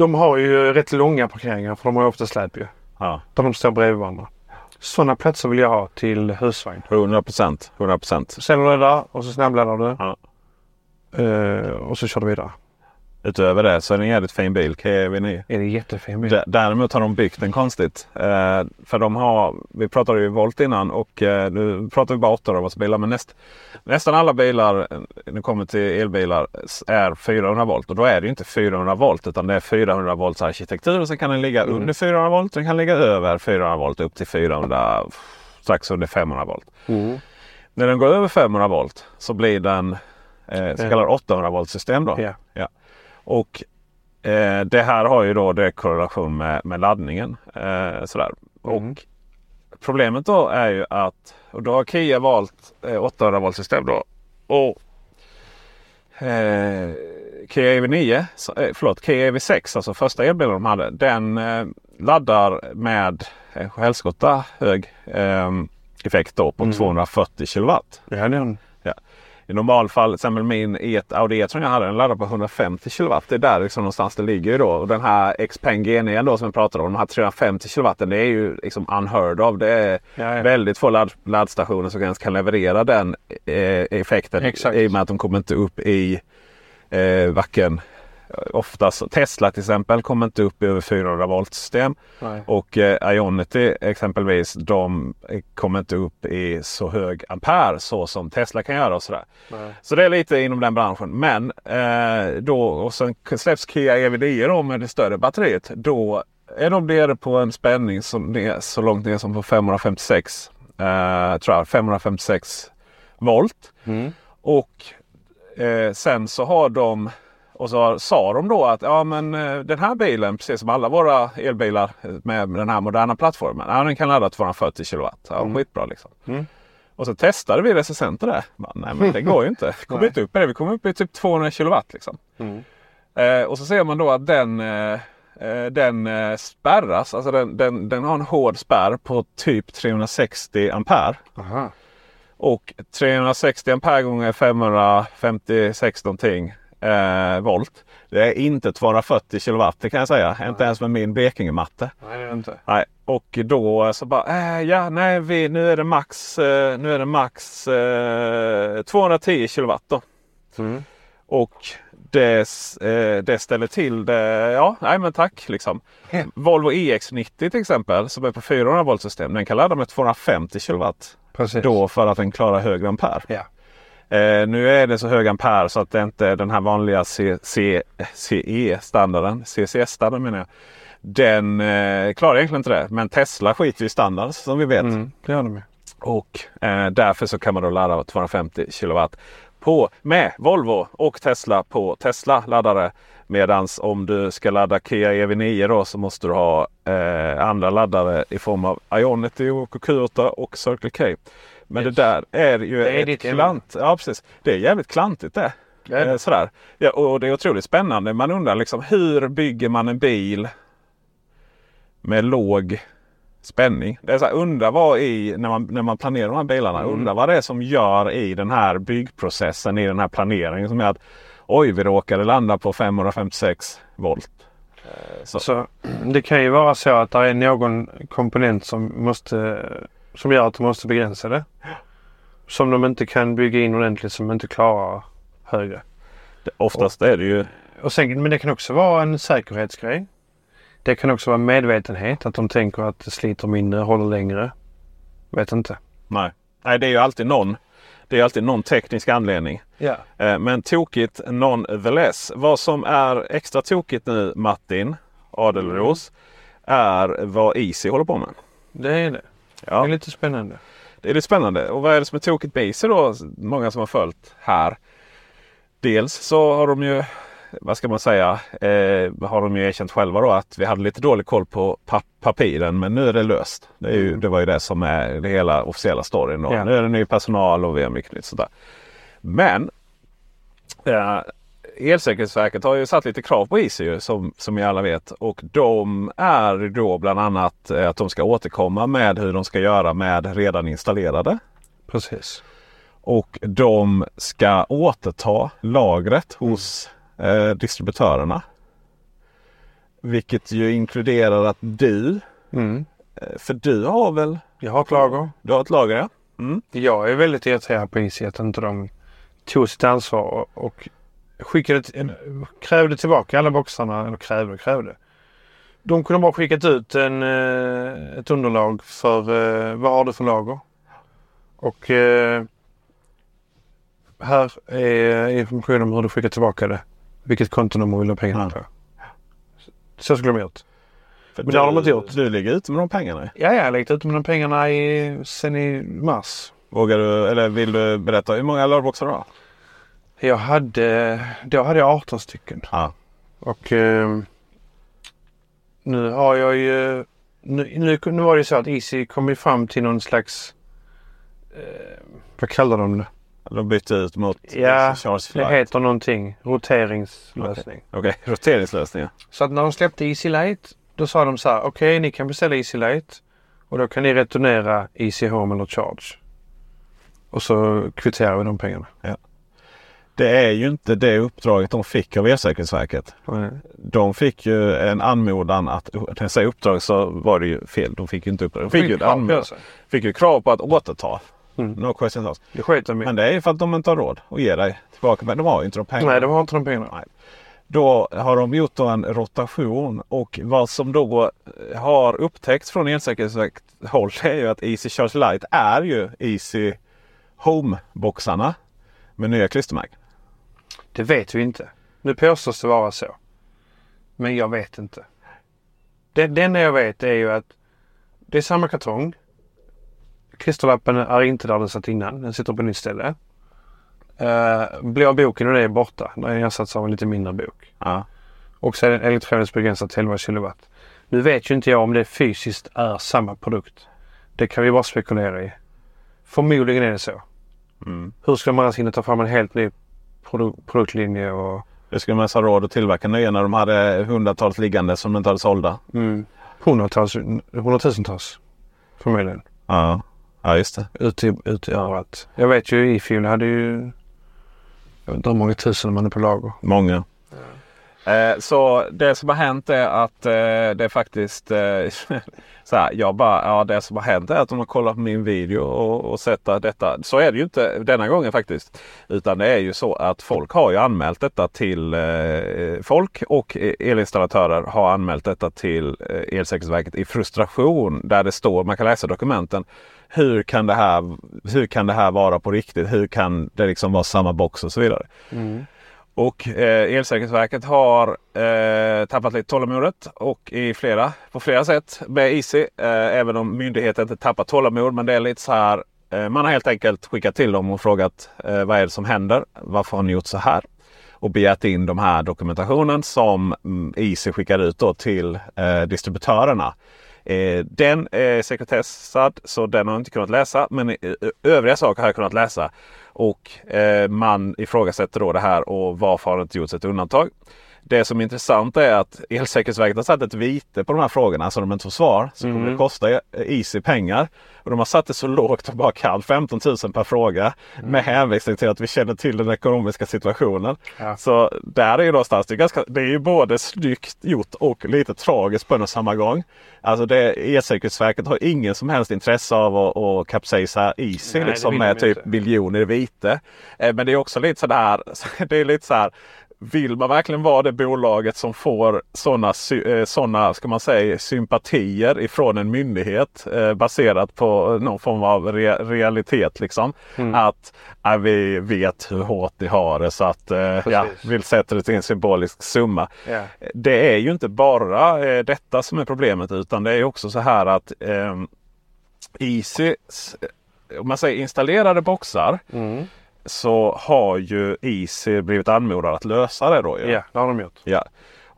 De har ju rätt långa parkeringar för de har ju ofta släp ju. Ja. Där de står bredvid varandra. Sådana platser vill jag ha till husvagn. 100 procent. 100 procent. Ställer du dig där och så snabbladdar du. Ja. Eh, och så kör du vidare. Utöver det så är det en jävligt fin bil. Kia EV9. Är det jättefin bil? D- Däremot har de byggt den konstigt. Eh, för de har, vi pratade ju Volt innan och eh, nu pratar vi bara 800 bilar. Men näst, nästan alla bilar eh, när det kommer till elbilar är 400 volt. Och då är det inte 400 volt utan det är 400 volts arkitektur. Och sen kan den ligga Mm. under 400 volt. Den kan ligga över 400 volt upp till 400, strax under 500 volt. Mm. När den går över 500 volt så blir den eh, så kallad 800 volt system. Då. Ja. Och eh, det här har ju då det korrelation med, med laddningen. Eh, sådär. Mm. Och problemet då är ju att och då har Kia valt eh, 800 volt system då. Och eh, Kia EV9, så, eh, förlåt Kia EV6, alltså första elbilen de hade. Den eh, laddar med en helskotta hög eh, effekt då på Mm. 240 kilowatt. Ja, det är en. I normalfall, exempel min E1 Audi E-tron jag hade, den laddar på 150 kW. Det är där liksom någonstans det ligger ju då. Och den här Xpeng G9 då som vi pratade om, de här 350 kW, det är ju liksom unheard of. Det är Ja, ja. väldigt få ladd, laddstationer som ens kan leverera den eh, effekten. Exakt. I och med att de kommer inte upp i eh, varken Oftast Tesla till exempel kommer inte upp i över 400 volt system. Nej. Och eh, Ionity exempelvis, de eh, kommer inte upp i så hög ampere så som Tesla kan göra och sådär. Nej. Så det är lite inom den branschen. Men eh, då och sen släpps Kia EV9 då med det större batteriet. Då är de nere på en spänning som är så långt ner som på 556. Eh, tror jag, 556 volt. Mm. Och eh, sen så har de och så sa de då att ja, men, eh, den här bilen, precis som alla våra elbilar med den här moderna plattformen, ja, den kan ladda 240 kilowatt. Ja, Mm. Skitbra liksom. Mm. Och så testade vi recensenter där. Bara, Nej men det går ju inte. Vi kommer inte upp i det. Vi kommer upp i typ 200 kilowatt. Liksom. Mm. Eh, och så ser man då att den, eh, eh, den eh, spärras. Alltså den, den, den har en hård spärr på typ 360 ampere. Aha. Och 360 ampere gånger 556 någonting eh, volt. Det är inte 240 kilowatt kan jag säga. Inte ens med min Blekingematte. Nej, inte. Nej, och då så bara, äh, ja nej vi, nu är det max, eh, nu är det max eh, 210 kilowatt då. Mm. Och det, eh, det ställer till det. Ja, nej men tack liksom. Ja. Volvo EX90 till exempel som är på 400 volt system. Den kan ladda med 250 kilowatt. Precis. Då för att den klarar högre ampere. Ja. Eh, nu är det så hög ampere så att det inte är den här vanliga C, C, CE-standarden, CCS-standarden menar jag. Den eh, klarar egentligen inte det. Men Tesla skiter i standard som vi vet. Mm. Det gör de. Och eh, därför så kan man då ladda 250 kilowatt på, med Volvo och Tesla på Tesla laddare. Medans om du ska ladda Kia EV9 då så måste du ha eh, andra laddare i form av Ionity och Q8 och Circle K. Men Yes. det där är ju Det är ett klant. Ja, precis. Det är jävligt klantigt det. Det är det. Eh, sådär. Ja, och det är otroligt spännande. Man undrar liksom hur bygger man en bil med låg spänning. Det är så här, undra vad i, när man, när man planerar de här bilarna, Mm. undra vad det är som gör i den här byggprocessen, i den här planeringen som gör att oj, vi råkade landa på 556 volt. Eh, Så, Så det kan ju vara så att det är någon komponent som måste som gör att de måste begränsa det. Som de inte kan bygga in ordentligt som inte klarar högre. det, oftast är det ju Och sen, men det kan också vara en säkerhetsgrej. Det kan också vara medvetenhet. Att de tänker att det sliter mindre, håller längre. Vet inte. nej. nej, det är ju alltid någon. Det är alltid någon teknisk anledning. Ja. Eh, Men tokigt nonetheless. Vad som är extra tokigt nu Martin Adelros är vad Easy håller på med. Det är det. Det Ja, är lite spännande. det är lite spännande. Och vad är det som är tokigt med Easy då? Många som har följt här. Dels så har de ju, vad ska man säga, eh, har de ju erkänt själva då att vi hade lite dålig koll på pap papiren men nu är det löst. Det, är ju, det var ju det som är det hela officiella storyn. Då. Ja. Nu är det ny personal och vi har mycket nytt sådär. Men eh, Elsäkerhetsverket har ju satt lite krav på Easy som, som vi alla vet. Och de är då bland annat eh, att de ska återkomma med hur de ska göra med redan installerade. Precis. Och de ska återta lagret hos eh, distributörerna. Vilket ju inkluderar att du, Mm. eh, för du har väl Jag har ett lager. du har ett lager ja? Mm. Jag är väldigt irriterad på Easy att inte de tog sitt ansvar och skickade, en- krävde tillbaka alla boxarna. Eller krävde och krävde. De kunde bara skickat ut en, eh, ett underlag för eh, vad har du för lager. Och eh, här är information om hur du skickar tillbaka det. Vilket kontonummer vill du ha pengarna Ja. på. Så skulle de gjort. För Men det har de inte gjort. Du ligger ute med de pengarna. Ja, jag har lagt ut med de pengarna i, sen i mars. Vågar du, eller vill du berätta hur många lagerboxar du har? Jag hade, då hade jag 18 stycken. Ja. Och eh, nu har jag ju, nu, nu, nu var det ju så att Easy kom ju fram till någon slags, eh, vad kallar de det? De bytte ut mot Ja, Charles Det Flight. heter någonting, roteringslösning. Okej, roteringslösningar. Så att när de släppte Easy Light, då sa de så här, okej ni kan beställa Easy Light och då kan ni returnera Easy Home eller Charge. Och så kvitterar vi de pengarna. Det är ju inte det uppdraget de fick av Elsäkerhetsverket. De fick ju en anmodan att, när jag säger uppdrag så var det ju fel. De fick ju inte uppdrag. De fick ju, ett anmodan, fick ju krav på att återta. Mm. No questions asked. Det sket de i. Men det är ju för att de inte har råd att ge dig tillbaka. Men de har ju inte de pengarna. Nej, de har inte de pengarna. Då har de gjort en rotation och vad som då har upptäckts från Elsäkerhetsverket håll är ju att Easy Charge Lite är ju Easy Home-boxarna med nya klistermärken. Det vet vi inte. Nu påstås det vara så. Men jag vet inte. Det, det enda jag vet är ju att det är samma kartong. Klisterlappen är inte där den satt innan. Den sitter på nytt ställe. Uh, blå boken och det är borta. Den är ersatt av en lite mindre bok. Ja. Och så är den elektroniskt begränsad till 11 kilowatt. Nu vet ju inte jag om det fysiskt är samma produkt. Det kan vi bara spekulera i. Förmodligen är det så. Mm. Hur ska man annars hinna ta fram en helt ny produ- produktlinje och Det skulle ha råd att tillverka nya när de hade hundratals liggande som de inte hade sålda. Mm. Hundratals, hundratusentals förmodligen. Ja, ja just det. Ute i, ute i överallt. Jag vet ju Ifjol hade ju... Jag vet inte hur många tusen man är på lager. Många. Eh, så det som har hänt är att eh, det är faktiskt eh, så här, jag bara, ja det som har hänt är att de har kollat på min video och, och sett detta. Så är det ju inte denna gången faktiskt. Utan det är ju så att folk har ju anmält detta till eh, folk och e, elinstallatörer har anmält detta till eh, Elsäkerhetsverket i frustration. Där det står, man kan läsa dokumenten. Hur kan det här, hur kan det här vara på riktigt? Hur kan det liksom vara samma box och så vidare? Mm. Och eh, Elsäkerhetsverket har eh, tappat lite tålamodet och i flera, på flera sätt med Easy. Eh, även om myndigheten inte tappat tålamod. Men det är lite så här. Eh, man har helt enkelt skickat till dem och frågat eh, vad är det som händer? Varför har ni gjort så här? Och begärt in de här dokumentationen som mm, Easy skickar ut då till eh, distributörerna. Eh, den är sekretessad så den har jag inte kunnat läsa. Men eh, övriga saker har jag kunnat läsa. Och eh, man ifrågasätter då det här och varför har det inte gjorts ett undantag? Det som är intressant är att Elsäkerhetsverket har satt ett vite på de här frågorna så de inte får svar. Så kommer det kosta Easy pengar. Och de har satt det så lågt de bara kan. 15 000 per fråga. Med hänvisning till att vi känner till den ekonomiska situationen. Ja. Så där är ju någonstans, det är, ganska, det är ju både snyggt gjort och lite tragiskt på en och samma gång. Alltså det, Elsäkerhetsverket har ingen som helst intresse av att, att kapsejsa Easy Nej, liksom med typ inte. miljoner vite. Eh, Men det är också lite sådär, det är lite så här. Vill man verkligen vara det bolaget som får sådana såna, ska man säga, sympatier ifrån en myndighet eh, baserat på någon form av re, realitet. Liksom. Mm. Att eh, vi vet hur hårt ni har det så att eh, ja, vi sätter det till en symbolisk summa. Ja. Det är ju inte bara eh, detta som är problemet utan det är också så här att eh, Easy, om man säger installerade boxar Mm. Så har ju Easy blivit anmodad att lösa det då. ju. ja, det har de gjort. Ja.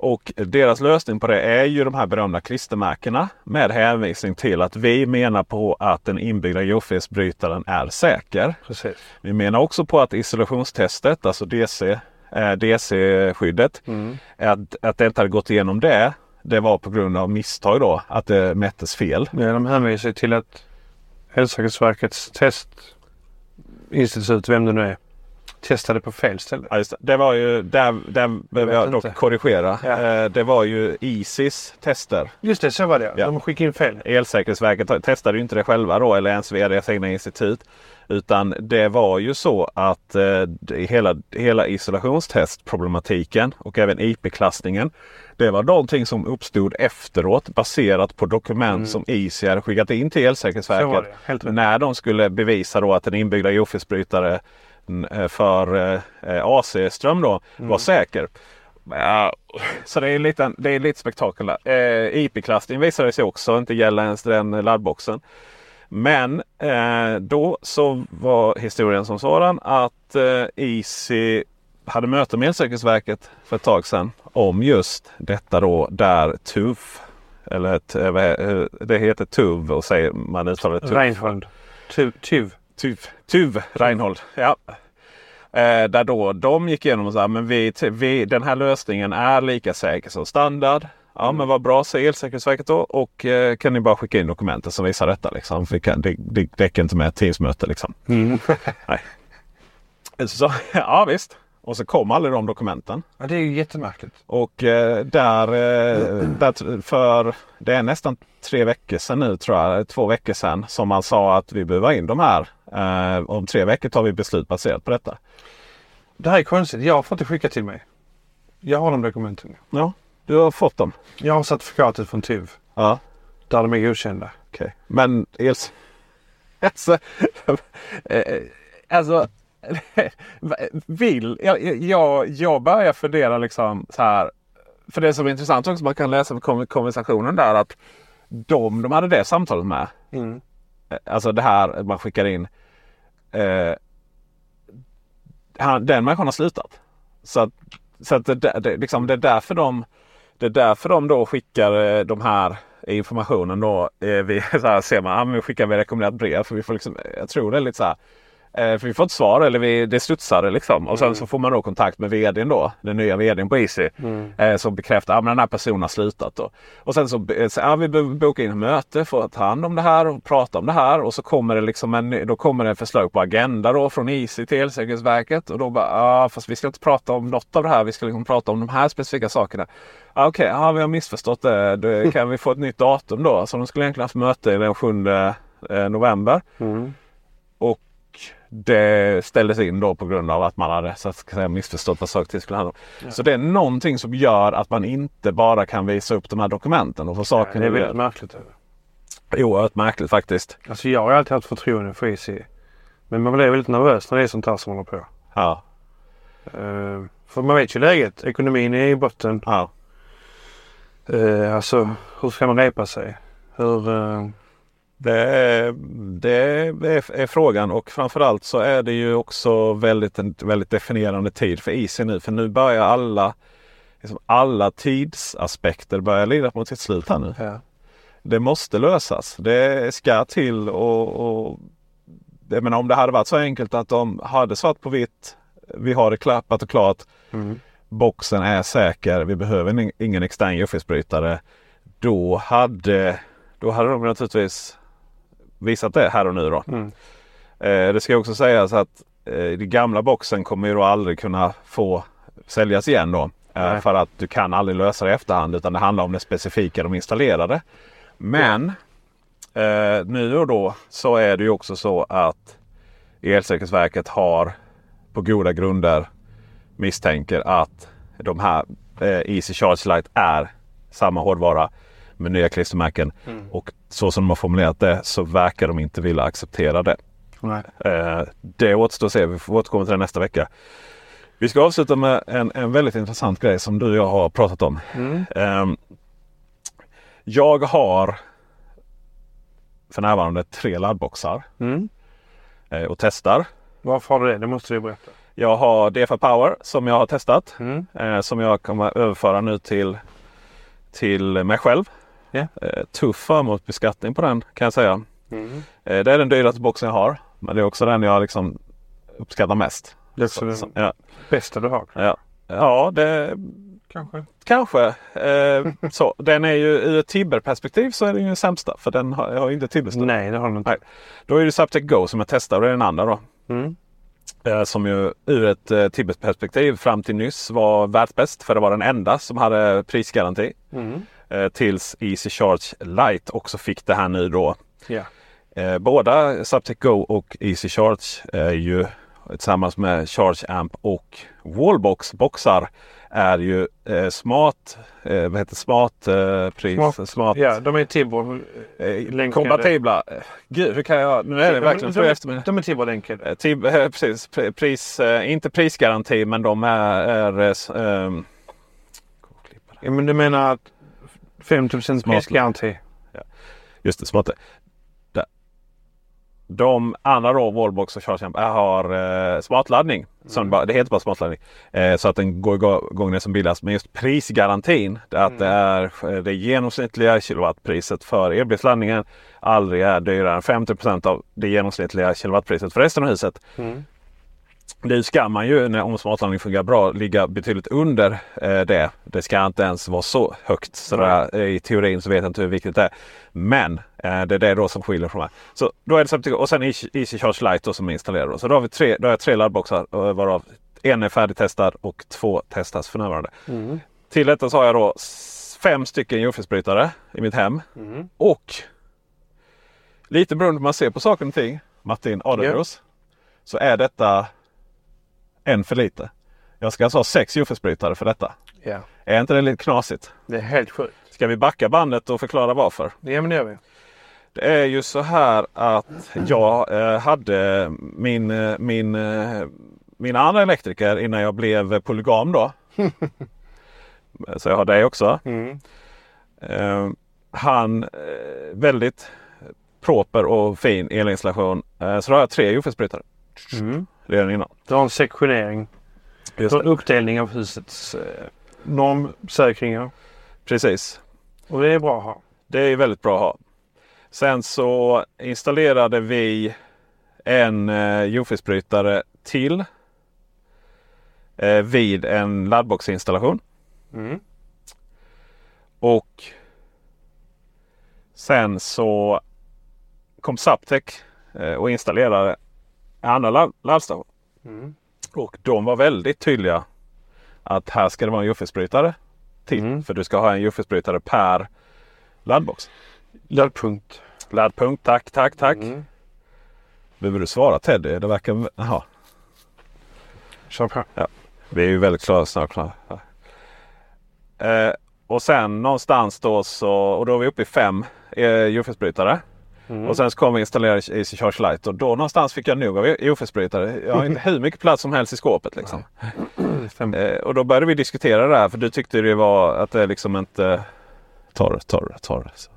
Och deras lösning på det är ju de här berömda klistermärkena med hänvisning till att vi menar på att den inbyggda geofelsbrytaren är säker. Precis. Vi menar också på att isolationstestet, alltså DC, eh, DC-skyddet, Mm. att, att det inte hade gått igenom det. Det var på grund av misstag då, att det mättes fel. Ja, de hänvisar till att Elsäkerhetsverkets test institut, vem det nu är, testade på fel ställe. Ja, just det. var ju, där, där behöver vet jag dock korrigera. Ja. Eh, Det var ju Isis tester. Just det, så var det Ja. De skickade in fel. Elsäkerhetsverket testade ju inte det själva då eller ens via deras egna institut. Utan det var ju så att eh, hela, hela isolationstestproblematiken och även IP-klassningen. Det var någonting som uppstod efteråt baserat på dokument som ISI hade skickat in till Mm. Elsäkerhetsverket. När de skulle bevisa då att en inbyggda IOFIS-brytare eh, för eh, AC-ström då Mm. var säker. Ja, så det är, en liten, det är lite spektakel där. Eh, IP-klassning visade sig också inte gälla ens den laddboxen. Men eh, då så var historien som sådan att eh, Easy hade möte med Elsäkerhetsverket för ett tag sedan om just detta då där TUV eller eh, eh, det heter TUV och säger man uttalar det TUV. Tuv. TUV, TUV Reinhold. Ja. Eh, där då de gick igenom och sa men vi, vi, den här lösningen är lika säker som standard. Ja men vad bra säger Elsäkerhetsverket då. Och eh, kan ni bara skicka in dokumenten som visar detta. Liksom. Vi kan, det, det räcker inte med ett Teamsmöte. Liksom. Mm. Så, ja visst. Och så kom aldrig de dokumenten. Ja, det är ju jättemärkligt. Och eh, där, eh, där för det är nästan tre veckor sedan nu tror jag. Två veckor sedan som man sa att vi behöver in de här. Eh, om tre veckor tar vi beslut baserat på detta. Det här är konstigt. Jag har fått det skickat till mig. Jag har de dokumenten. Ja, du har fått dem. Jag har certifikatet från TUV. Ja, Där de är godkända. okej. Men els... Alltså, eh, alltså vill... Jag, jag, jag börjar fundera liksom så här. För det som är intressant också, man kan läsa kon- konversationen där att de de hade det samtalet med. Mm. Eh, Alltså det här man skickar in. Eh, han, den människan har slutat. Så att, så att det, det, liksom, det är därför de det är därför de då skickar eh, de här informationen då. Eh, vi, så här ser man, ja, men vi skickar vi rekommenderat brev. För vi får liksom, jag tror det är lite så här. Eh, för vi får ett svar eller vi, det studsar liksom. Och sen så får man då kontakt med vdn då. Den nya vdn på Easy. Eh, som bekräftar att den här personen har slutat. Då. Och sen så, eh, så ja, vi behöver boka in ett möte för att ta hand om det här och prata om det här. Och så kommer det liksom en, då kommer det förslag på agenda då från Easy till Elsäkerhetsverket. Och då bara, ja fast vi ska inte prata om något av det här. Vi ska liksom prata om de här specifika sakerna. Ah, Okej, ja, vi har missförstått det. det. Kan vi få ett nytt datum då? Så de skulle egentligen haft möte den 7 eh, november. Mm. Det ställdes in då på grund av att man hade så att säga, missförstått vad ting skulle handla om. Så det är någonting som gör att man inte bara kan visa upp de här dokumenten och få Ja, saker det är väldigt märkligt. Oerhört märkligt faktiskt. Alltså jag har alltid haft förtroende för Easy. Men man blir väldigt nervös när det är sånt här som håller på. Ja, Eh, för man vet ju läget. Ekonomin är i botten. ja. Uh, alltså hur ska man repa sig? Hur... eh, Det, är, det är, är frågan och framförallt så är det ju också väldigt, en väldigt definierande tid för Easy nu. För nu börjar alla, liksom alla tidsaspekter börja lida mot sitt slut här nu. ja. Det måste lösas. Det ska till och, och jag menar, om det hade varit så enkelt att de hade svart på vitt. Vi har det klappat och klart. Mm. Boxen är säker. Vi behöver ing- ingen extern UFIS-brytare. Då hade, då hade de naturligtvis visat det här och nu. Då. Mm. Eh, det ska också sägas att eh, den gamla boxen kommer ju då aldrig kunna få säljas igen då. Eh, för att du kan aldrig lösa det i efterhand utan det handlar om det specifika de installerade. Men eh, nu och då så är det ju också så att Elsäkerhetsverket har på goda grunder misstänker att de här eh, Easy Charge Lite är samma hårdvara med nya klistermärken. Och så som de har formulerat det så verkar de inte vilja acceptera det. Nej. Eh, det återstår att se. Vi får återkomma till det nästa vecka. Vi ska avsluta med en, en väldigt intressant grej som du och jag har pratat om. Mm. Ehm, jag har för närvarande tre laddboxar Mm. eh, och testar. Varför har du det? Det måste du berätta. Jag har DFA Power som jag har testat. Mm. Eh, som jag kommer överföra nu till, till mig själv. Eh, tuff förmånsbeskattning på den kan jag säga. Mm. Eh, det är den dyraste boxen jag har. Men det är också den jag liksom uppskattar mest. Det är så- ja, bästa du har. ja. ja, det Kanske. kanske. Eh, så, den är ju ur ett Tibber-perspektiv så är den ju den sämsta. För den har, har inte Tibber-stöd. Nej, det har du inte. Nej. Då är det Subtech Go som jag testar och det är den andra då. Mm. Eh, som ju ur ett eh, Tibet-perspektiv fram till nyss var världsbäst. För det var den enda som hade prisgaranti. Mm. Eh, tills Easy Charge Lite också fick det här nu då. Eh, båda Subtech Go och Easy Charge är ju tillsammans med Charge Amp och Wallbox boxar är ju eh, smart, eh, vad heter smart eh, pris, Smart. smart, ja, de är Tibor. eh, länkade. kompatibla. Eh, Gud, hur kan jag? Nu är det verkligen de, de, de är Tibor-länkade. Eh, Tib, eh, precis, Pri- pris, eh, inte prisgaranti men de är... är eh, men du menar att 50 Smart. prisgaranti? Just det, smart. Där. De andra då, Wallbox och ChargeAmp, är- har eh, smartladdning. Bara, det heter bara smartladdning. Eh, så att den går igång när som billigast. Men just prisgarantin, att det är det genomsnittliga kilowattpriset för elbilsladdningen aldrig är dyrare än 50% av det genomsnittliga kilowattpriset för resten av huset. Mm. Nu ska man ju, när, om smartladdning fungerar bra, ligga betydligt under eh, det. Det ska inte ens vara så högt. Så där, I teorin så vet jag inte hur viktigt det är. Men eh, det är det då som skiljer från det här. Så då är det och sen Easy Charge Lite då som är installerad. Då. Så då har vi tre, då har jag tre laddboxar eh, varav en är färdigtestad och två testas för närvarande. Mm. Till detta så har jag då fem stycken jordfelsbrytare i mitt hem. Mm. Och lite beroende på hur man ser på saker och ting, Martin Adlerus, så är detta en för lite. Jag ska alltså ha sex jordfelsbrytare för detta. Ja, Är inte det lite knasigt? det är helt sjukt. Ska vi backa bandet och förklara varför? Ja, men det gör vi. Det är ju så här att jag eh, hade min, eh, min, eh, min andra elektriker innan jag blev polygam då. så jag har dig också. Mm. Eh, han, väldigt proper och fin elinstallation. Så då har jag tre jordfelsbrytare Mm. redan innan. Du har en sektionering. Just en uppdelning av husets eh, normsäkringar. Precis. Och det är bra att ha. Det är väldigt bra att ha. Sen så installerade vi en eh, jordfelsbrytare till eh, vid en laddboxinstallation. Mm. Och sen så kom Zaptec eh, och installerade andra ladd- laddstation. Mm. Och de var väldigt tydliga att här ska det vara en jordfelsbrytare till. Mm. För du ska ha en jordfelsbrytare per laddbox. Laddpunkt. Laddpunkt, tack, tack, tack. Mm. Behöver du svara Teddy? Det verkar... Jaha. Kör på. Vi är ju väldigt klara, snart klara. Eh, och sen någonstans då så, och då är vi uppe i fem eh, jordfelsbrytare. Mm. Och sen så kom vi installera Easy Charge Lite och då någonstans fick jag nog av jordfelsbrytare. Jag har inte hur mycket plats som helst i skåpet liksom. Eh, och då började vi diskutera det här för du tyckte det var att det liksom inte... Det, ta det. Så.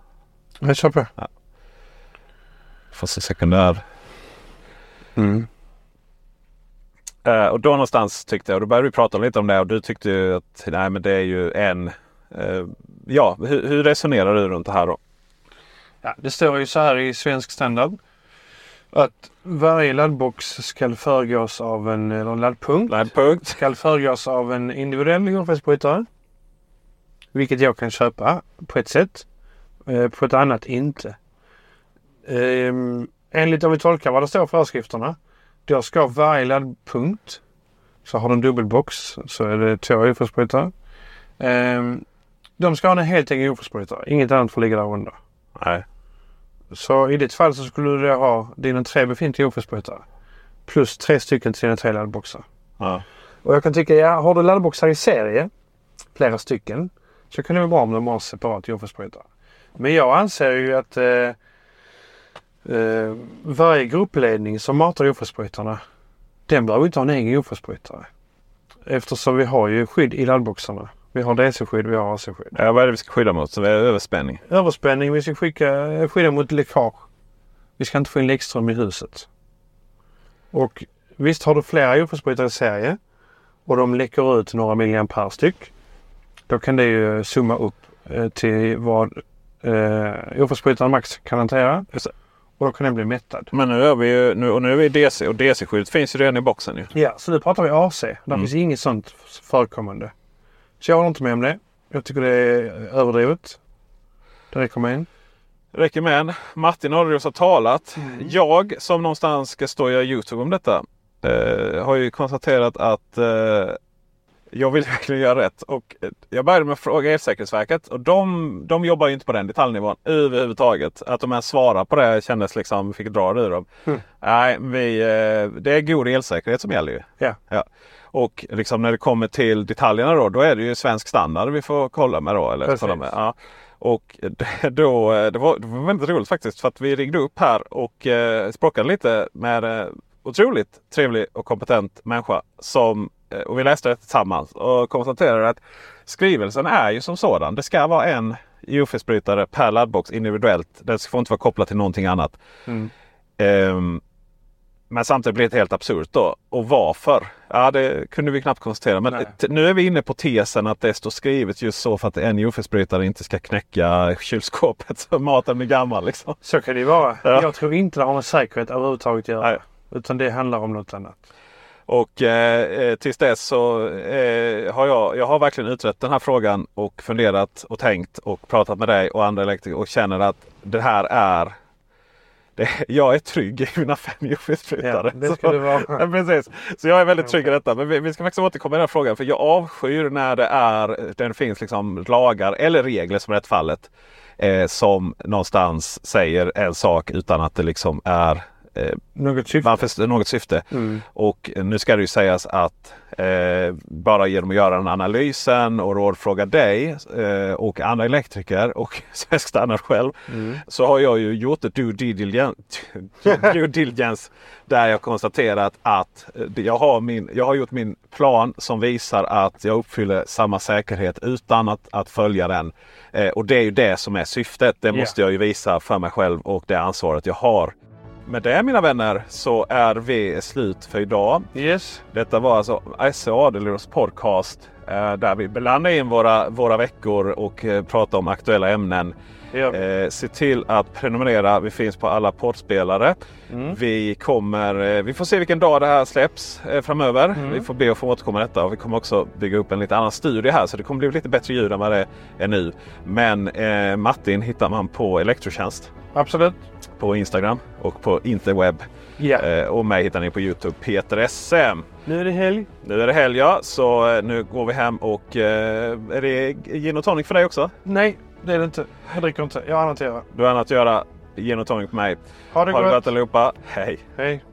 Jag kör på. Får se sekundär. Mm. Eh, och då någonstans tyckte jag, och då började vi prata lite om det och du tyckte ju att nej men det är ju en... Eh, ja, hur, hur resonerar du runt det här då? Ja, det står ju så här i svensk standard. Att varje laddbox ska föregås av en, eller laddpunkt. Laddpunkt. Ska föregås av en individuell jordfelsbrytare. Vilket jag kan köpa på ett sätt. Eh, på ett annat inte. Ehm, enligt om vi tolkar vad det står i föreskrifterna. Då ska varje laddpunkt. Så har du en dubbelbox så är det två jordfelsbrytare. Ehm, de ska ha en helt egen jordfelsbrytare. Inget annat får ligga där under. Nej. Så i ditt fall så skulle du ha dina tre befintliga jordfelsbrytare. Plus tre stycken till dina tre laddboxar. Ja. Och jag kan tycka, ja, har du laddboxar i serie, flera stycken, så kan det vara bra om de har separat jordfelsbrytare. Men jag anser ju att eh, eh, varje gruppledning som matar jordfelsbrytarna, den behöver inte ha en egen jordfelsbrytare. Eftersom vi har ju skydd i laddboxarna. Vi har DC-skydd, vi har AC-skydd. Ja, vad är det vi ska skydda mot? Så vi har överspänning. Överspänning, vi ska skicka, skydda mot läckage. Vi ska inte få in läckström i huset. Och visst har du flera jordfelsbrytare i serie och de läcker ut några milliampere styck. Då kan det ju summa upp eh, till vad eh, jordfelsbrytaren max kan hantera. Och då kan den bli mättad. Men nu är vi ju nu, och nu är vi DC och DC-skyddet finns ju redan i boxen ju. Ja, så nu pratar vi AC. Där Mm. finns inget sånt förekommande. Så jag håller inte med om det. Jag tycker det är överdrivet. Det räcker med en. Räcker med en. Martin Adrius har talat. Mm. Jag som någonstans ska stå och göra Youtube om detta. eh, har ju konstaterat att eh, jag vill verkligen göra rätt. Och eh, jag började med att fråga Elsäkerhetsverket och de, de jobbar ju inte på den detaljnivån överhuvudtaget. Att de ens svarar på det kändes liksom, fick dra det ur dem. Mm. Nej, vi, eh, det är god elsäkerhet som gäller ju. Ja. Ja. Och liksom när det kommer till detaljerna då, då är det ju svensk standard vi får kolla med då. Eller Precis. kolla med. Ja. Och då, det, var, det var väldigt roligt faktiskt för att vi ringde upp här och eh, språkade lite med eh, otroligt trevlig och kompetent människa. Som, eh, och vi läste det tillsammans och konstaterade att skrivelsen är ju som sådan. Det ska vara en UFS-brytare per laddbox individuellt. Den får inte vara kopplad till någonting annat. Mm. Ehm, men samtidigt blir det helt absurt då. Och varför? Ja, det kunde vi knappt konstatera. Men nu är vi inne på tesen att det står skrivet just så för att en UFS-brytare inte ska knäcka kylskåpet så maten blir gammal. Liksom. Så kan det ju vara. Ja. Jag tror inte det har med säkerhet överhuvudtaget att göra. Nej. Utan det handlar om något annat. Och eh, eh, tills dess så eh, har jag, jag har verkligen utrett den här frågan och funderat och tänkt och pratat med dig och andra elektriker och känner att det här är det, jag är trygg i mina fem Ja, UFS-brytare. det Så- ska det vara. Ja, precis. Så jag är väldigt trygg i detta. Men vi, vi ska faktiskt återkomma i den här frågan. För jag avskyr när det, är, det finns liksom lagar eller regler som i det fallet. Eh, som någonstans säger en sak utan att det liksom är Något syfte. man något syfte. Mm. Och nu ska det ju sägas att eh, bara genom att göra den analysen och rådfråga dig eh, och andra elektriker och Svensk Standard själv Mm. så har jag ju gjort ett due diligence, due diligence där jag konstaterat att eh, jag har, min, jag har gjort min plan som visar att jag uppfyller samma säkerhet utan att, att följa den. Eh, och det är ju det som är syftet. Det Ja. måste jag ju visa för mig själv och det ansvaret jag har. Med det mina vänner så är vi slut för idag. Yes. Detta var alltså SC Adelros podcast eh, där vi blandar in våra, våra veckor och eh, pratar om aktuella ämnen. Vi. Eh, se till att prenumerera. Vi finns på alla poddspelare. Mm. Vi kommer, eh, vi får se vilken dag det här släpps eh, framöver. Mm. Vi får be att få återkomma detta. Och vi kommer också bygga upp en lite annan studie här så det kommer bli lite bättre ljud än vad det är nu. Men eh, Martin hittar man på Elektrotjänst Absolut. På Instagram och på interweb. Eh, och mig hittar ni på Youtube Peter SM. Nu är det helg. Nu är det helg ja, så eh, nu går vi hem och eh, är det gin och tonic för dig också? Nej, det är det inte. Jag dricker inte. Jag har annat att göra. Du har annat att göra. Gin och tonic på mig. Ha det Ha det gott allihopa. Hej! Hej.